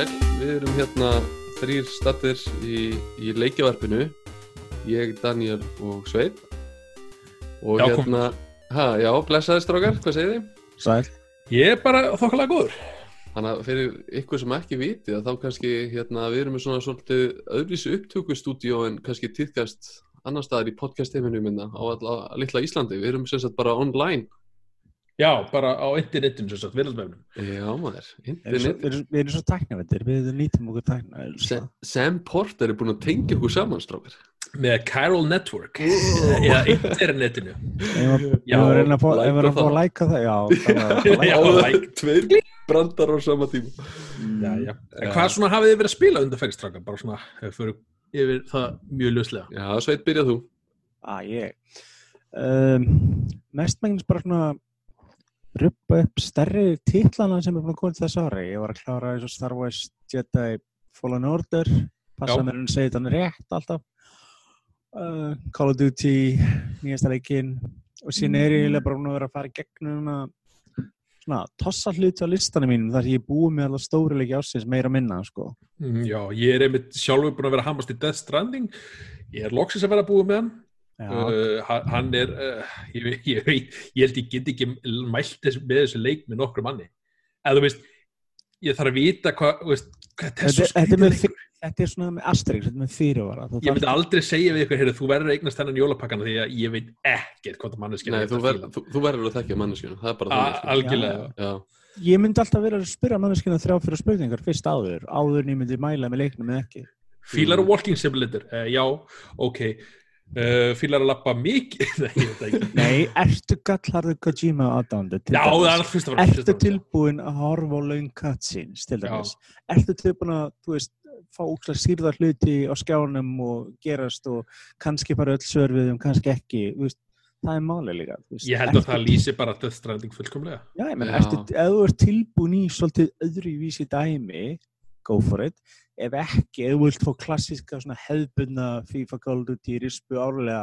sæl, við erum hérna þrýr stattir í, í leikjavarpinu ég, Daniel og Sveit og Já, hérna ha, já, blessaði strákar, hvað segir þið? Sæl. Ég er bara þokkalega góður. Þannig að fyrir ykkur sem ekki vitið að þá kannski hérna við erum með svona svolítið öðruvísu upptökustúdíó en kannski týðkast annar staðar í podcast heiminum minna á alla litla Íslandi, við erum sem sagt bara online Já, bara á internetinu, sem sagt, virðaldvefnum. Já maður, internet svo- við erum- svo tæknavendir, við nýtum okkur tæknavendir. Sam, Sam Porter er búinn að tengja okkur saman strákar Með Chiral Network. Eða internetinu. Já, við erum að fá að fá það. að læka það, já. var- Já, like. Tveir brandar á sama tíma Já, já. En hvað svona hafið þið verið að spila undir fækstráka? Bara svona, ef við fyrir yfir það mjög löslega. Já, Sveit, byrjað þú Að ég. Um, mestmengnis bara svona ruppa upp stærri titlana sem er búin að koma þess ári. Ég var að klára eins og Star Wars Jedi Fallen Order, passa mér að segja þannig rétt alltaf. Uh, Call of Duty, nýjasta leikinn og síðan er ég bara búin að vera að fara í gegnum svona, svona tossa hluti á listanum mínum þar ég er búið með allar stóri leiki ásins meira að minna sko. Mm, Já, ég er einmitt sjálfur búin að vera að hamast í Death Stranding. Ég er loksins að vera búið með hann. Uh, hann- er, uh, ég, ég, ég held ég get ekki mælt þess, með þessu leik með nokkru manni. Eða þú veist, ég þarf að vita hvað, þú veist, hvað þetta er Þetta- er með þetta er svona með asterix, þetta er með fyrirvara. Ég myndi þarft- aldrei segja við ykkur, heyrðu, þú verður að eignast þennan jólapakkana því að ég veit ekkert hvað það manneskina Nei, þú, ver, þú, þú verður að þekkja manneskjuna, það er bara þannig sko. Algjörlega. Já, Ég myndi alltaf vera að spyrja manneskina þrjá fyrir spurningar fyrst áður, áður en ég myndi mæla með leiknum eða ekki. Fílar og walking simulator, uh, já, ok uh, Fílar að lappa mikið Nei, ertu gallharður Kojima aðdándu? Já, það er fyrst fremst, fyrst Ertu og fremst, já. tilbúin að horfa á laun cutscenes, til dæmis? Ertu tilbúin að, þú veist, fá úkslega sýrðar hluti á skjánum og gerast og kannski bara öll svörfið um kannski ekki, þú veist, það er málið líka. Ég held að Ertu- það lýsi bara Death Stranding fullkomlega Já, ég menn, ertu, ef þú ert tilbúin í svolítið öðruvísi dæmi, go for it. Ef ekki, ef þú vilt fá klassíska svona hefðbundna FIFA Call of Duty rispu árlega,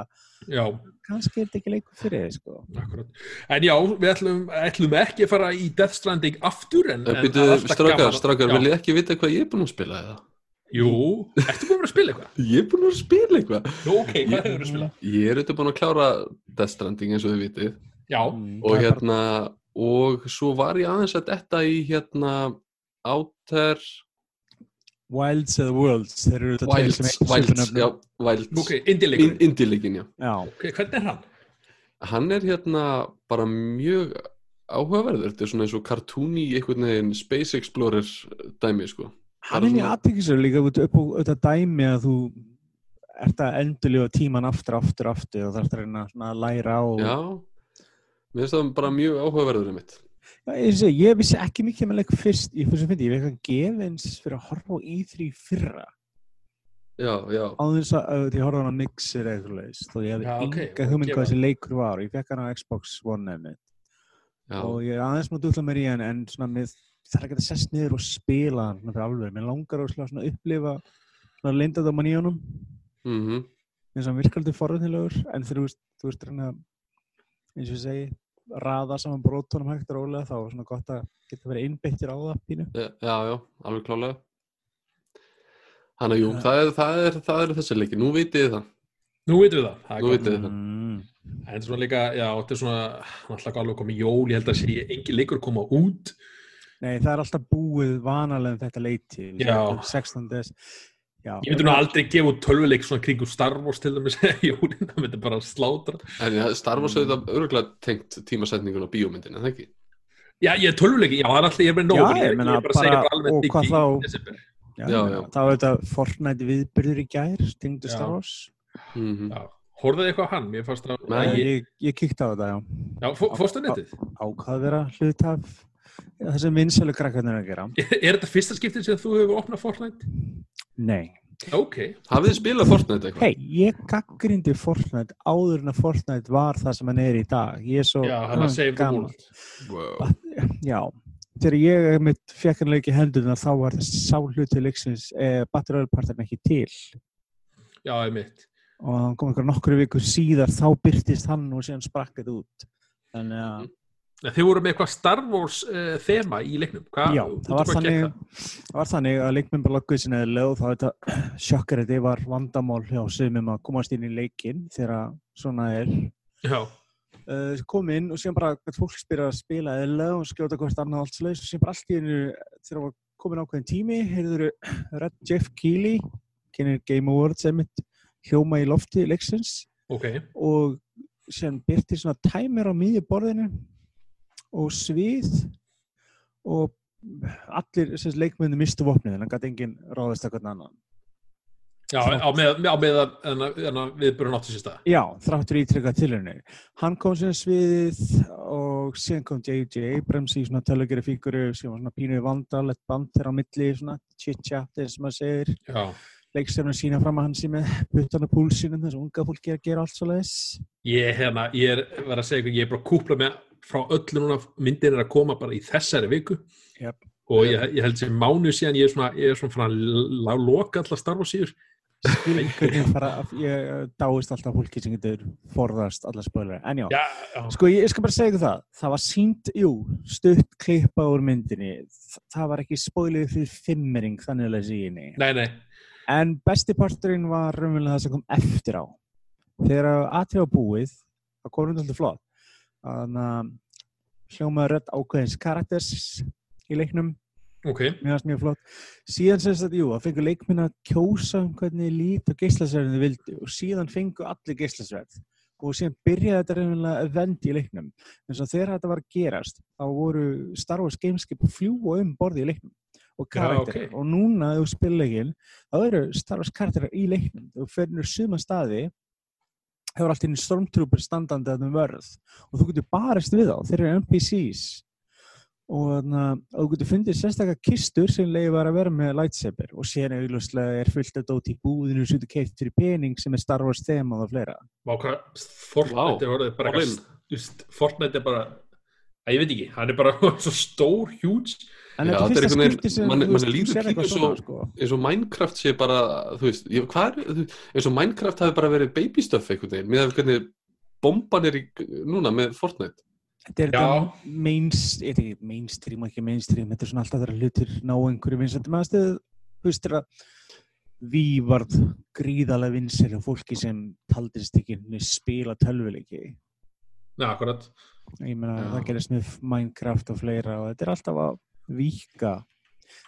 Já, kannski er þetta ekki leikur fyrir þið, sko. akkurat En já, við ætlum, ætlum ekki að fara í Death Stranding aftur en, en er Býtu, alltaf strákar, strákar, vil ég ekki vita hvað ég er búinn að spila eða? Jú, ertu búin að spila eitthvað? Ég er búinn að spila eitthvað Jú, ok, hvað hefur að spila? Ég er auðvitað búinn að klára Death Stranding eins og þið vitið Já, Mm, og er hérna, og svo var ég aðeins að detta í hérna Outer Wilds eða Worlds, þeir eru þetta tveir Wilds, sem eiga Wilds, já, Wilds. Ok, indie-leikur In- Indie-leikin, já. Já, Ok, hvernig er hann? Hann er hérna bara mjög áhugaverður, þetta er svona eins og cartoony einhvern veginn Space Explorer dæmi, sko. Hann er mjög svona- aðtækisur líka út upp á þetta dæmi að þú ert að endurlífa tíman aftur, aftur, aftur og þarf að reyna svona að læra á Já, mér finnst það bara mjög áhugaverður einmitt. Já, ég, vissi ekki mikið með leik fyrst ég fyrir sem fyndi, ég veit eitthvað gefins fyrir að horfa á E3 fyrra. Já, já, áður þess að ég horfa á hann á Mixer eða eitthvað leis þó ég hefði ok, enga og hugmynd hvað þessi leikur var. Ég fekk hann á Xbox One einmitt. já. Og ég er aðeins maður dútla mér í hann en svona með, það er ekki að sest niður og spila hann svona fyrir alveg, mér langar að svona upplifa svona lindadóman í honum mm eins og hann virkar aldrei forðinlegur en þú veist, þú veist reyna eins og ég segi, raða saman brotunum hægt og rólega þá er svona gott að geta verið einbeittir á það pínu. Já, já, alveg klálega Þannig að jú, það er, það er, það er þessi leiki, nú vitið það. Nú veitum við það, það Nú vitið það. Mm. En svona líka, já, þetta er svona alltaf alveg komið jól, ég held að sé engin leikur koma út. Nei, það er alltaf búið vanalega um þetta leiti Já. 16. Já, Ég myndi nú aldrei gefa tölvuleik svona kringum Star Wars til dæmis jólin, það myndi bara slátra. En ja, Star Wars auðvitað örgulega tengt tímasetningun á bíómyndin, en það ekki? Já, ég er tölvuleiki, já, það er alltaf, ég er með nóg Já, en ég er bara að segja bara- bara alveg og hvað þá- Já, Já. Það var þetta Fortnite viðbyrður í gær Stingdu Já. Star Wars. Mm Já, horfðið eitthvað hann, mér fannst það Nei, Já, ég, ég, ég kíkti á þetta, já. Já, fó- fórstu netið? Ákvað vera já, þessum vinsælu krakkarnir að gera. Er þetta fyrsta skiptið sem þú hefur opnað Fortnite? Nei. Ok, Hafið þið spilað Fortnite eitthvað? Hei, ég gaggrindi Fortnite áður en að Fortnite var það sem hann er í dag. Ég er svo já, hann að save the world. Wow. Já, þegar ég mitt fekk hann leik í hendurna þá var þessi sá hluti leiksins eh, Battle Royale partin ekki til. Já, ég mitt og hann kom einhver nokkru vikur síðar þá byrtist hann og síðan sprakk þetta út. Þannig að Þið voru með eitthvað Star Wars uh, þema í leiknum. Hva, Já, það var, þannig, það var þannig að leikminn bara logguði sinni eðlilega og þá þetta sjokkar þetta var vandamál hjá sumum að komast inn í leikin þegar svona er það? Já, uh, kom inn og síðan bara fólk spyrja að spila eðlilega og skjóta hvort annað allt slags og síðan bara allt í einu þegar var komin ákveðin tími heyrður Red Jeff Keighley kynir Game Awards emitt hljóma í lofti leiksins ok. og síðan byrti svona tæmir á miðju borðinu og svið og allir leikmenni mistu vopnið en hann gæti enginn ráðist að hvern annan Já, á með, á með að viðbörun áttu sér stað. Já, þráttur ítrykkað tilhörni. Hann kom síðan sviðið og síðan kom J.J. Abrams í svona tölugeri fíguru sem var svona pínuði vandalett band þeirra á milli, svona chit-chat eins og maður segir. Já. Leikstjórnum sína fram að hann sé með puttan á púlsinu þess að unga fólki að gera allt svo leiðis. Ég, hérna, ég er, var að segja eitthvað, ég er bara að kúpla með frá öllu núna myndin er að koma bara í þessari viku Jep. og ég, ég held sem mánu síðan ég er svona, ég er svona frá að loka allar starfa síður. Ég eh, dáist alltaf fólki sem getur forðast alla spoiler. En já, sko ég, ég skal bara segja ykkur það. Það var sínt, jú, stutt klippa úr myndinni. Það var ekki spoiluð fyrir fimmering þannig að lesa í henni. En besti parturinn var raunverulega það sem kom eftir á. Þegar aðtíð á búið, það kom hún alltaf flott. Að hljómaður rödd ákveðins karakters í leiknum, Ok. mér fannst mjög flott. Síðan sem sagt, jú, það fengur leikminn að kjósa um hvernig lít og geislasverðin þið vildu og síðan fengur allir geislasverð og síðan byrjaði þetta raunverulega event í leiknum. En svo þegar þetta var að gerast, þá voru Star Wars Gameskip að fljúa um borði í leiknum og karakter. ok. Og núna, þú spila leikinn, þá eru Star Wars karakterar í leiknum. Þú finnur suma staði, hefur allt í einu stormtrooper standandi að þeim vörð og þú getur barist við þá, þeir eru NPCs og þannig að þú getur fundið sérstaklega kistur sem leiði var að vera með lightsaber og síðan auðvitað er fullt að dóti í búðinu sem þú keitt fyrir pening sem er Star Wars þemað og fleira. Vá, hvað, Fortnite er orðið bara veist, Fortnite er bara, að ég veit ekki, hann er bara svo stór, huge. En Já, þetta þetta er er fyrsta skipti sem manni þú líður eitthvað svona, svo- sko. eins og Minecraft sé bara, þú veist, ég, hvað er, eins og Minecraft hafi bara verið baby stuff veginn, með hvernig bomban er í, núna með Fortnite. Þetta er Já. þetta mainst, er þetta mainstream og ekki mainstream, þetta er svona alltaf þeirra hlutir ná einhverju vinsættum aðstöðu, þú veist þeirra við varð gríðarlega vinsæl og fólki sem taldist ekki spila tölvuleiki. Já, akkurat. Ég meina það gerist með Minecraft og fleira og þetta er alltaf að víka.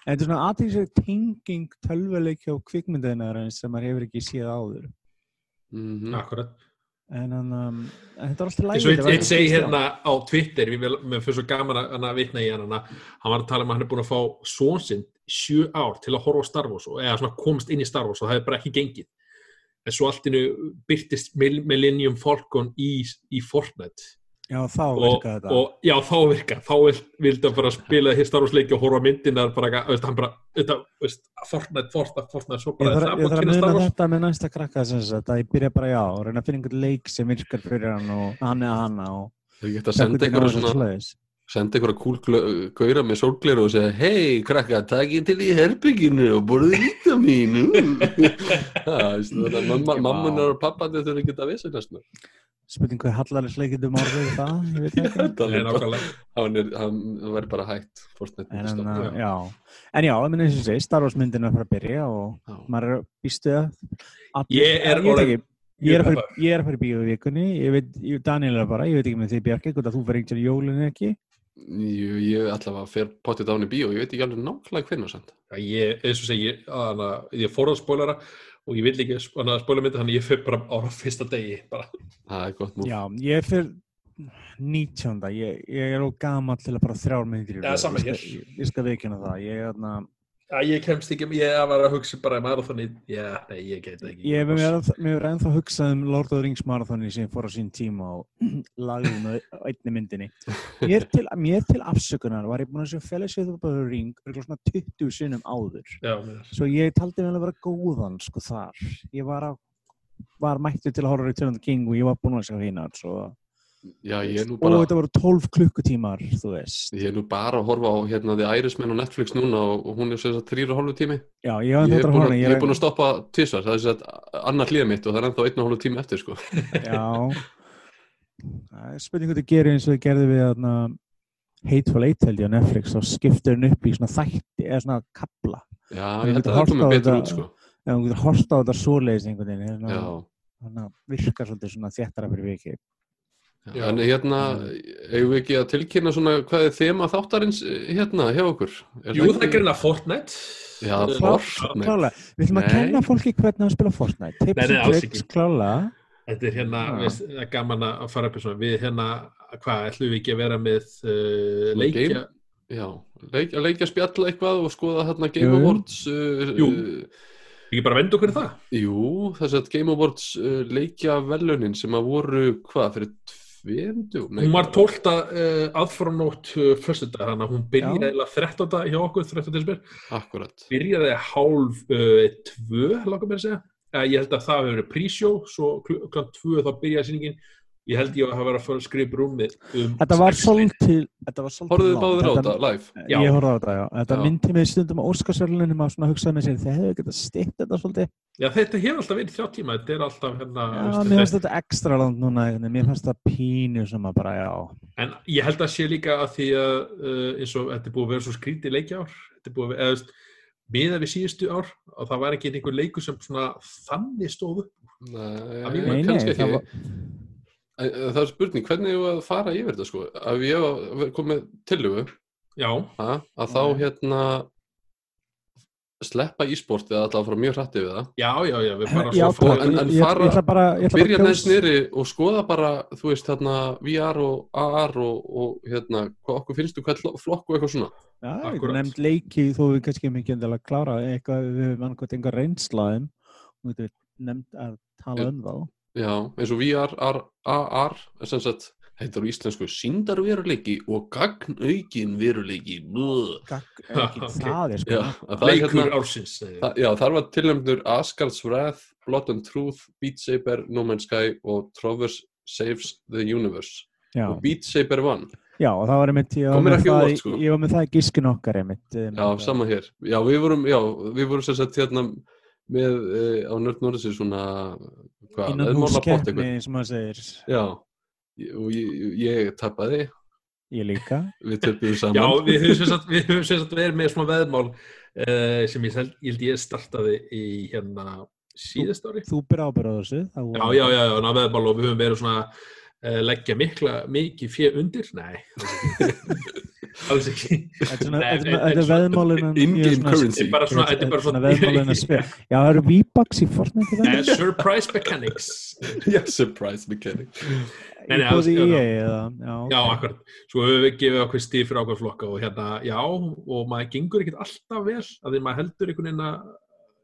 En þetta er svona aðeins tenging tölvuleiki og kvikmyndaðinar sem maður hefur ekki séð áður. Mm Akkurat. En, um, en þetta er alltaf einn einn segi hérna á Twitter við mér fyrir svo gaman að, að vitna í hann hana. hann var að tala um að hann er búin að fá svonsinn sjö ár til að horfa á Star Wars eða svona komast inn í Star Wars og það hefur bara ekki gengið en svo allt innu byrtist Mil- Millennium Falcon í, í Fortnite Já, þá virka þetta. og já, þá virka þá vil, vildi hann bara spila hér Star Wars leiki og horfa myndinar bara, veist, hann bara, þetta, veist, Fortnite, Fortnite, Fortnite svo Ég bara, það er ég þarf að muna þetta með næsta krakka sem sagt að ég byrja bara já og reyna að finna einhvern leik sem virkar fyrir hann og hann eða hanna og Þau geta að senda einhverja svona, senda einhverja kúl gauðra með sólgleru og segja, hei krakka, takk til í herbygginu og að mamma, Já. mammunar og pappandi þurfa ekki að vissi næstum. Spurning hvað hallarleikindum orðið það, ég veit það ekki. Nákvæmlega. Hann, er, hann verður bara hægt En, en, uh, já. en já, ég minna eins og segi, Star Wars myndin er að fara að byrja og Já. maður er býstu að Ég er er að fara, ég er að fara í bíó í vikunni ég veit, ég, Daniel er bara, ég veit ekki með því Bjarki hvort að þú fyrir einhverjum jólinu ekki Jú, ég allavega fer potið án í bíó, ég veit ekki alveg nákvæmlega hvernig samt. Já, ég, eins og segi, ég fór að spoilara og ég vil ekki spoila myndi þannig ég fyrir bara á fyrsta degi bara. Það er gott múl. já, ég er fyrir 19. Ég, ég er of gamall til að bara þrjár myndir í Ja, röð. sama ég, hér. ég, ég skal veikina það ég, hérna, Já, ég kemst ekki, ég var að hugsa bara marathoni, já, nei, ég get það ekki. Ég hef mér, mér er ennþá hugsað um Lord of the Rings marathoni sem fór á sín tíma og lagði með einni myndinni. Mér til, mér til afsökunar var ég búin að sjá Fellowship of the Ring svona 20 sinnum áður. Já. Svo ég taldi vel að vera góðan sko þar. Ég var, að, var mættu til að horfa of the King og ég var búin að sjá hinar. Svo. Já, ég er nú Og bara, þetta voru 12 klukkutímar, þú veist. ég er nú bara að horfa á hérna The Irishman á Netflix núna og, og hún er sem sagt þrýra hálfu tími. Já, ég var Ég þetta að búin horfa. að, Ég búin að stoppa tvisvar, það er sem sagt annar hlýða mitt og það er ennþá einn og hálfu tími eftir sko. Já. Það er spurning hvað þið gerir eins og þið gerði við þarna Hateful Eight held ég á Netflix og skiptir henn upp í svona þætti eða svona kapla. Já, ég held að það komið betur þetta- út sko. Ef þú getur horta á þetta svoleiðis einhvern veginn, Já, þannig að virkar svolítið svona þéttara fyrir viki. Já. En hérna, eigum við ekki að tilkynna svona hvað er þema þáttarins eh, hérna hjá okkur? Jú, það er greina Fortnite. Já, Fortnite. Klálega, við ætlum að kenna fólki hvernig að spila Fortnite. Tips alls tricks, ekki. klálega. Þetta er hérna, við, það er gaman að fara upp í svona, við hérna, hvað, ætlum við ekki að vera með uh, leikja, game- Já, leik, að leikja spjalla eitthvað og skoða hérna Game Jú. Awards uh, Jú. uh, ekki bara venda okkur það? Jú, þess að Game Awards uh, leikja velunin sem að voru hvað, fyrir? Hún var 12. Uh, aðfóranótt uh, föstudag, þannig að hún byrjaði eða 13. hjá okkur, 13. desember, Akkurat byrjaði hálf uh, tvö, langar mér að segja. Uh, ég held að það hefur verið prísjó, svo klukkan tvö þá byrjaði sýningin. Ég held ég að hafa verið að skrifa rúmið um Þetta var svolítið, þetta var svolítið Horfðu þið langt. báðir á Þetta- live? Já. Ég horfði á þetta, já. Þetta myndi mig stundum á Óskarsverlunum að svona hugsa með sér, þeir hefðu getað stitt þetta svolítið. Já, þetta hefur alltaf verið þjá tíma, þetta er alltaf hérna, Já, mér finnst þetta ekstra langt núna, mér finnst þetta pínu sem að bara, já. En ég held að sé líka að því að uh, eins og þetta er búið að vera svo skrítið leikjár, þetta er búið að vera, eða veist, miða við síðustu ár og það var ekki einhver leikur sem svona þannig stóð upp. Nei, Að Nei, nei, það en Það er spurning, hvernig hefur að fara yfir þetta sko? Ef ég var komið tillugu Já, að, að þá Nei. hérna sleppa e-sport eða alltaf fara mjög hrætt yfir það já, já, já, við bara já, svo en- ég, en ég, fara- ég ætla bara, ég ætla byrja bara að neðst niðri og skoða bara þú veist hérna VR og AR og, og hérna hvað okkur finnst þú hvað flokk og eitthvað svona Já, ég Akkúrat. get nefnd leiki þó við kannski mikið endilega klára eitthvað við höfum annað einhver reynslaðum og við nefnd að tala um þá. Já, eins og VR, AR, AR er sem sagt, heitir á íslensku síndarveruleiki og gagnaukin veruleiki Ok. það er sko. já, að það er leikur hérna ársins. já, þar var tilnæmdur Asgard's Wrath, Blood and Truth Beat Saber, No Man's Sky og Trovers Saves the Universe Já. og Beat Saber vann já, og það var einmitt, ég var, mér með það, sko. ég var með það í gískun okkar einmitt. eh, Já, sama hér. Já, við vorum, já, við vorum sem sagt hérna með uh, á Nörd Norðsins svona hvað, Innan veðmálapott húskeppni, sem maður segir. Já, og ég, ég tapaði, Ég líka. við töpuðum saman. Já, við höfum sem sagt, við höfum sem sagt verið með svona veðmál uh, sem ég, held- ég held ég startaði í hérna síðast ári. Þú byrja ábyrða á þessu. Já, já, já, já, ná veðmál og við höfum verið svona uh, leggja mikla, mikið fjö undir. Nei, alls ekki. Þetta er veðmálinn. In-game currency. Þetta er bara svona, þetta er bara svona veðmálinn að spila. Já, það eru V-Bucks í Fortnite það. Surprise Mechanics. Já, surprise mechanic. Nei, nei, Í bóði alls- já, akkurat. Svo höfum við gefið okkur stíð fyrir ákveð flokka og hérna, já, og maður gengur ekkert alltaf vel, að því maður heldur einhvern veginn að,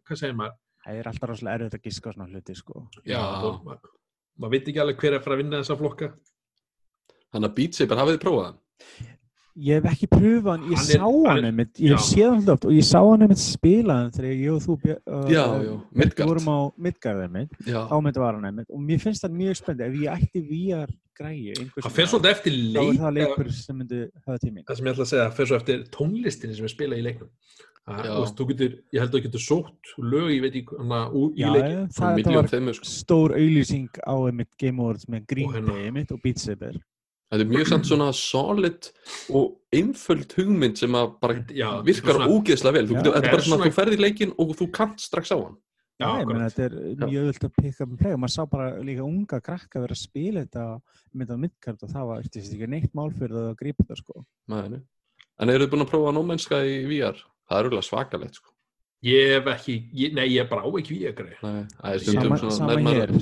hvað segir maður? Það er alltaf rosalega erfitt að giska á svona hluti, sko. Já. maður, veit ekki alveg hver er að fara að vinna þessa flokka. Þannig að Beat Saber, hafið þið prófað hann? Ég hef ekki pröfað hann, ég Hann er- sá hann hann er- einmitt, ég hef séð hann alltaf og ég sá hann einmitt spila hann þegar ég og þú uh, Já, já, Midgard. Vorum á Midgard einmitt, myndi var hann einmitt og mér finnst það mjög spennt, ef ég ætti VR græju, Það fer svolítið eftir þá er það leik, leikur sem myndi hafa tíminn. það sem ég ætla að segja, það fer svo eftir tónlistinni sem er spilað í leiknum. Þú getur, ég held að þú getur sótt lög, ég veit ekki, hana, úr, í Já, leikin. já, það var þeimur sko. stór auðlýsing á einmitt Game Awards með Green hérna- Day einmitt og Beat Saber. Þetta er mjög samt svona solid og einföld hugmynd sem að bara Já, virkar ógeðslega vel. Þú Já. getur, þetta er bara svona, svona- þú ferð í leikinn og þú kannt strax á hann. Já, meina, akkurat. þetta er mjög öll að pikka upp um play og maður sá bara líka unga krakka vera að spila þetta með þetta Midgard og það var eftir ekki neitt mál fyrir það að grípa þetta sko. Mæni. En eru þið búin að prófa nómennska í VR? Það er auðvitað svakalegt sko. Ég hef ekki, ég, nei, ég er bara á ekki við að greið. Nei, það er stundum Sama, svona hér.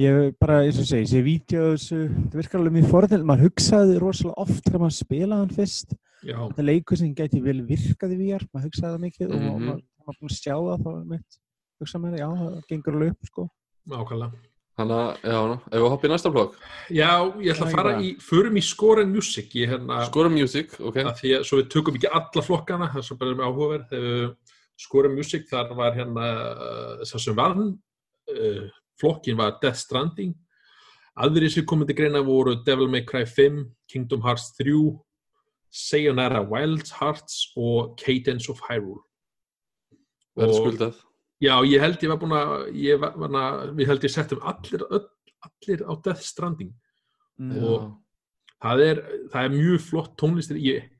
Ég bara, eins og segi, sé vídeo þessu, það virkar alveg mjög forðild, maður hugsaði rosalega oft þegar maður spilaði hann fyrst. Já, Þetta er leikur sem gæti vel virkað í VR, maður hugsaði það mikið og Mhm. maður maður var búin að sjá það þá mitt. Hugsaði maður, já, það gengur alveg upp sko. ákvæmlega. Þannig að, já, ná, ef við hoppið í næsta blokk. Já, ég ætla að fara ég í, förum í Score and Music, ég hérna, Skora music, ok. að því að svo við tökum ekki alla flokkana, það sem bara er með áhugaverð, þegar við Score and Music, þar var hérna, uh, sá sem vann, uh, flokkin var Death Stranding, aðrir sem komið til greina voru Devil May Cry 5, Kingdom Hearts 3, Sayonara Wild Hearts og Cadence of Hyrule. Verður skuldað. Já, ég held ég var búin að, við held ég settum allir, öll, allir á Death Stranding. Mm. Og- það er, það er mjög flott tónlistir. Ég,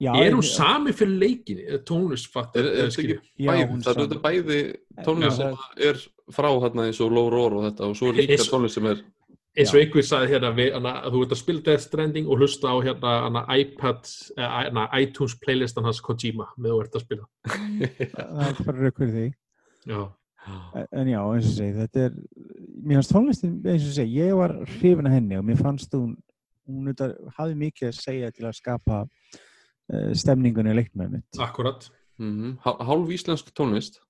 Já, er hún sami fyrir leikin tónlistfatt Er, er ekki Já, það er bæði tónlist Já, sem er frá hérna eins og Low Roar og þetta og svo er líka tónlist sem er eins og einhver sagði hérna við, hana, að þú ert að spila Death Stranding og hlusta á hérna, hana, iPad eh, hana, iTunes playlistan hans Kojima með þú ert að spila. Það er bara fyrir því. Já, En- já, eins og segi, þetta er, mér fannst tónlistin, eins og segi, ég var hrifin af henni og mér fannst hún, hún auðvitað hafði mikið að segja til að skapa uh, stemningunni í leiknum mitt. akkurat. Mm hálf íslensk tónlist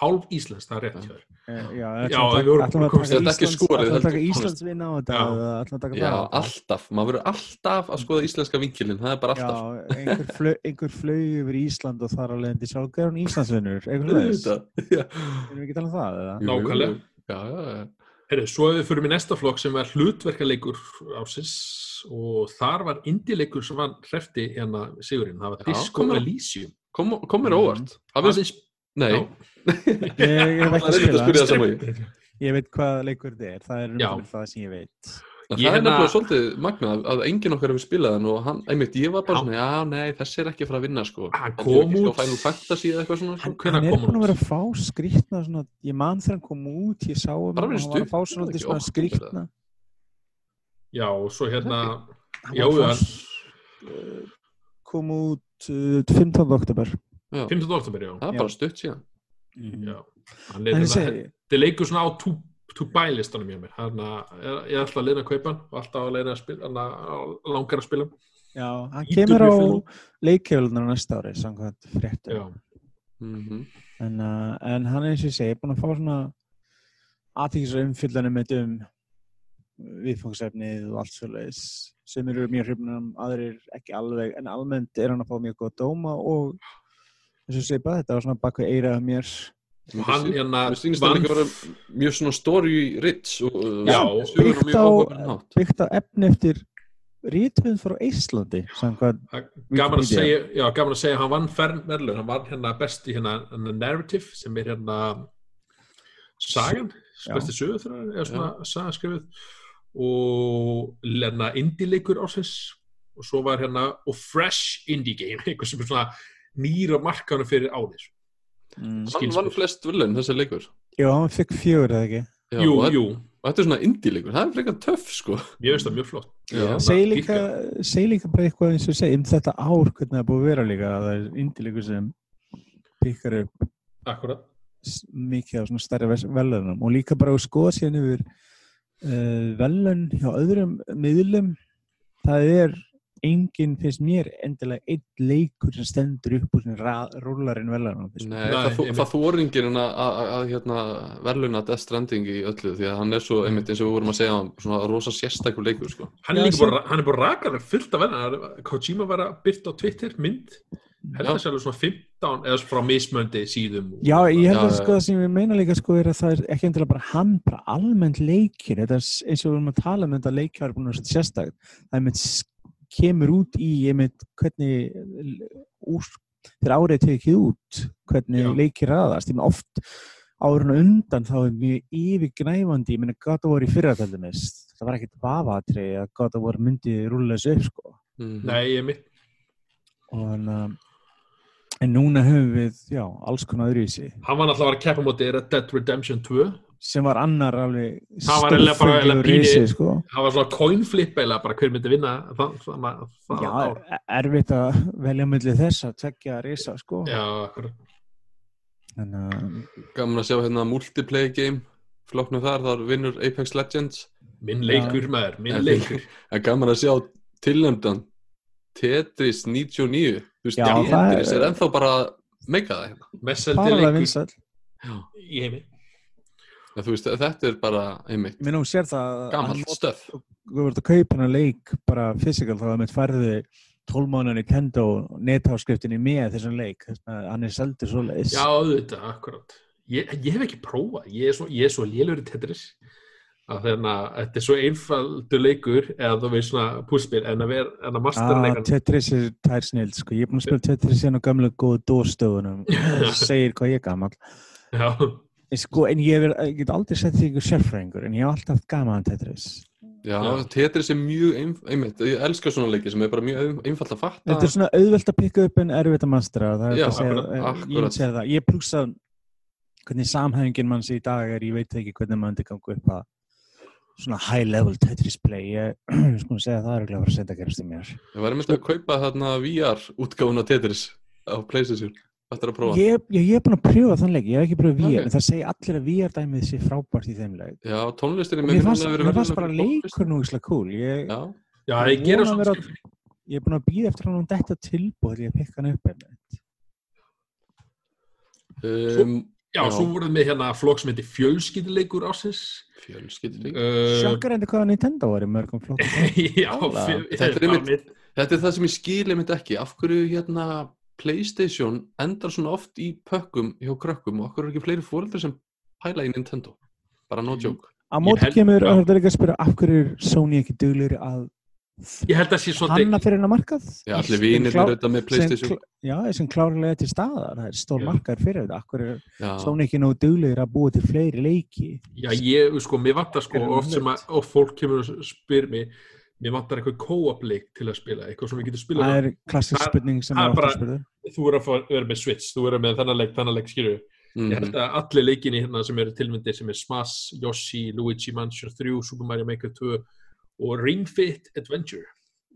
hálf íslensk, það er rétt hjá þér. Uh, já, Já, við ætlum að taka þetta er ekki Íslands, ætlum. Íslands vinna á þetta Já. eða ætlum að taka Já, á alltaf, maður verður alltaf að skoða íslenska vinkilin, það er bara alltaf. Já, einhver, flög, einhver yfir Ísland og þar alveg endi sjálf, er hún Íslandsvinnur, eitthvað leðis, erum við ekki að tala um það, eða? Nákvæmlega. Já, já, já. Herri, svo ef við fyrir í næsta flokk sem var hlutverkaleikur ásins og þar var indileikur sem var hrefti hérna Sigurinn, það var Disco komur- Elysium. Kom, kom mér óvart. Það finnst, Aðeins- nei Já. Ég, ég hef ekki Það er eitthvað að spyrja spila, það sama ég ég veit hvað leikur þetta er, það er Já. um það sem ég veit. Það Ég er hérna- nefnilega svolítið magnað að enginn okkar hefur spilað hann og hann, einmitt, ég var bara Já. svona, já, nei, þessi er ekki að fara að vinna, sko. Hann er kom ekki sko út- Final Fantasy eða eitthvað svona, sko. hann, hann er búin að vera að fá skrýtna svona, ég man þegar hann kom út ég sá um hann, verið hann var að fá svona, svona ekki skrýtna Já, og svo hérna Já, hann- uh, kom út uh, 15. oktober Já, 15. oktober, já, það er bara stutt síðan. segi, þetta er leikur svona á to, to buy listanum hjá mér hérna, ég er alltaf að leina að kaupa hann og alltaf að leina að spila hann langar að spila. Hann. já, hann Lítur kemur á leikjöflunar næsta ári samkvæmt fréttum. Já, Mm en, uh, en hann er eins og ég segi búin að fá svona aðtíkisra umfyllanum um viðfangsefnið og allt svoleiðis sem eru mjög hrifnum, aðrir ekki alveg en almennt er hann að fá mjög góð dóma og eins og bara þetta var svona bakvið eirað mér. Og hann hérna vera mjög svona story rich og uh, Já, byggt á, byggt á efni eftir rítvið frá Íslandi gaman að segja, já, gaman að segja hann vann fern verðlun, hann vann hérna best í hérna, narrative sem er hérna sagan, besti sögur eða svona sagaskrifið og hérna indie-leikur ásins og svo var hérna og fresh indie game, eitthvað sem er svona nýra markanum fyrir árið. Mm, Hann vann flest villun, þessi leikur. já, hann fikk fjögur eða ekki? Já, jú, og, jú, og þetta er svona indie-leikur, það er frekar töff, sko. mér finnst það mjög flott. Já. Ég, segi líka, líka bara eitthvað eins og segi um þetta ár hvernig það er búið að vera líka að það er indileikur sem pikkar upp akkurat. mikið af svona stærri velunum og líka bara að skoða síðan yfir uh, velun hjá öðrum miðlum. Það er enginn finnst mér endilega einn leikur sem stendur upp úr svona rúlarinn velunum Nei, það, þóringir hann að, að, að hérna, verðluna Death Stranding í öllu því að hann er svo, einmitt eins og við vorum að segja svona rosa sérstækur leikur sko. hann er bara, hann er bara rakar fullt af venna, Kojima var að byrta á Twitter mynd, held Já. að það svona 15 eða frá mismöndi síðum. Og- Já, ég held að sko það sem ég meina líka sko er að það er ekki endilega bara hann, bara almennt leikir. Þetta er eins og við erum að tala um þetta leikjar er búin að setja sérstakt. Það er með kemur út í ég með hvernig úr, þegar árið tekið út hvernig Já. leikir með oft árun og undan þá er mjög yfirgnæfandi, ég meina gata voru í fyrratældumis, það var ekkert vafatri að gata voru myndi rúlega þessu upp sko. Mm Nei, ég mitt. Og hann að en núna höfum við, já, alls konar öðruvísi. Hann var náttúrulega að vera að keppa móti Red Dead Redemption 2 sem var annar alveg pínu- risi, sko. það var svona coin flip eða bara hver myndi vinna það, það, það, Já, er- erfitt að velja millir þess að tvekja risa sko. en uh, Gaman að sjá hérna multiplayer game flokknu þar, þar vinnur Apex Legends. Minn leikur maður, minn leikur. en gaman að sjá tilnæmdan Tetris 99 þú veist, Tetris er- er ennþá bara að meika það hérna. Messeldi leikur. í heimi Þú veist, þetta er bara einmitt Mér nú sér það að gamalt hann- stöf Þú vart að kaupa hana leik bara fysikal þá að mitt færði 12 mánu Nintendo netáskriftinni með þessum leik. Þess að hann er seldur svo leiðis já, auðvitað, akkurat. Ég, ég hef ekki prófað, ég er svo, ég er svo lélur í Tetris að þannig að þetta er svo einfaldur leikur eða þú veist svona púspil en að vera en að Ah, masterleikan Tetris er tær snild sko. Ég er búin að spila Tetris hérna á gamla góðu dórstöðunum það segir hvað ég er gammal já, Sko, en ég, er, ég get aldrei sett því ykkur sérfræðingur en ég hef alltaf gaman að Tetris. Já, Já. Tetris er mjög ein- einmitt, ég elska svona leiki sem er bara mjög ein- einfalt að fatta. Þetta er svona auðvelt að pikka upp en erfitt að mastera það er Já, þetta að segja, akkurat, eh, akkurat. ég ég plussa hvernig samhæfingin manns í dag er, ég veit ekki hvernig maður myndi ganga upp að svona high level Tetris play ég sko segja það er ekki að að setja að gerast í mér. Ég var einmitt að kaupa þarna VR útgáfuna Tetris á Playstation Þetta er að prófa? Ég, ég, ég er búin að pröfa þann leik, ég hef ekki pröfað VR Ok. en það segja allir að VR dæmið sé frábært í þeim leik. Já, tónlistin og mér fannst, mér fannst bara leikur nú ísla cool. Ég, Já, Já, Ég ég gera vona að svona vera- skemmtilegt. ég er búin að býða eftir hann um þetta tilbúð til ég að pikka hann upp um, Já, Já. svo voruð með hérna flokk sem heitir fjölskylduleikur ásins fjölskylduleik uh, sjokkar endur hvað Nintendo var í mörgum flokkum. Já, Þetta er mitt- Þetta er það sem ég skil einmitt ekki. Af hverju hérna Playstation endar svona oft í pökkum hjá krökkum og hverju er ekki fleiri fóreldrar sem pæla í Nintendo? Bara no joke. Á móti kemur, og þetta er ekki að spyrja af hverju er Sony ekki duglir að Ég held að sé svolítið hanna fyrir hennar markað? Já, allir Sem vinir eru auðvitað með sem Playstation. klá- já, sem klárlega til staðar það er stór Já. markaður fyrir þetta. Af hverju er Sony ekki nógu duglir að búa til fleiri leiki? Já, ég, sko, mér vantar sko Gerðu oft sem að, fólk kemur og spyr mig mér vantar eitthvað co-op leik til að spila eitthvað sem við getum spilað það er klassisk spurning sem er er ofta bara- spurður þú verður að vera með Switch, þú verður með þennan leik, þennan leik skilju mhm. ég held að allir leikinni hérna sem eru tilmyndir sem er Smash, Yoshi, Luigi Mansion 3 Super Mario Maker 2 og Ring Fit Adventure.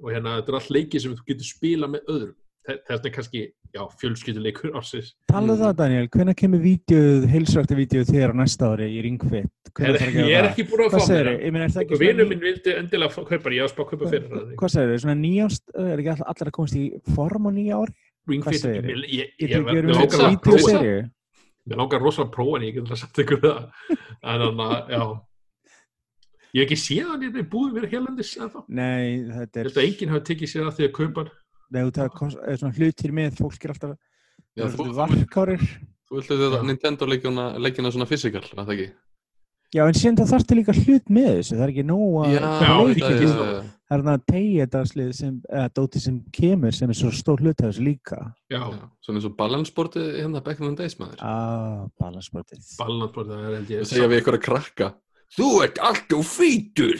Og hérna þetta er allt leiki sem þú getur spila með öðrum þess vegna kannski, já, fjölskylduleikur ásins Talaðu Mhm. það Daniel, hvenær kemur vídeoð, heilsrækta vídeoð þér á næsta ári í Ringfit? Hvenær þarf að gera ég er það? ekki búin að fá mér þið? Ég meina, er það ekki og svona vinur ný- minn vildi endilega fá- kaupa ég var að að kaupa fyrir hann Hvað segir þið? Svona nýjást, er ekki all- allir að komast í form á nýja ári? Ring Hvað Fit, segirðu? ég, ég, ég, Getur ég, langar að rosalega að prófa hann, ég get það sagt ykkur það. En þannig að, já. Ég hef ekki séð hann hérna í búðum verið helendis en þá. Nei, þetta er, að enginn hafi tekið sér að því að kaupa hann. Nei, það er svona hlutir með, fólk er alltaf, Já, þú, varkárir. þú viltu þetta Já. Nintendo leikina, leikina svona fysikal, var það ekki? Já, en síðan það þarftu líka hlut með þessu, það er ekki nóg að já, leika það er- Það þannig að tegja þetta sem, eða dóti sem kemur sem er svo stór hlut af þessu líka. Já, Já, svona eins og balanssportið hérna back in the days maður Ah, balansportið. ballandbord, það er held ég. Það segja við ykkur að krakka Þú ert alltaf fítur.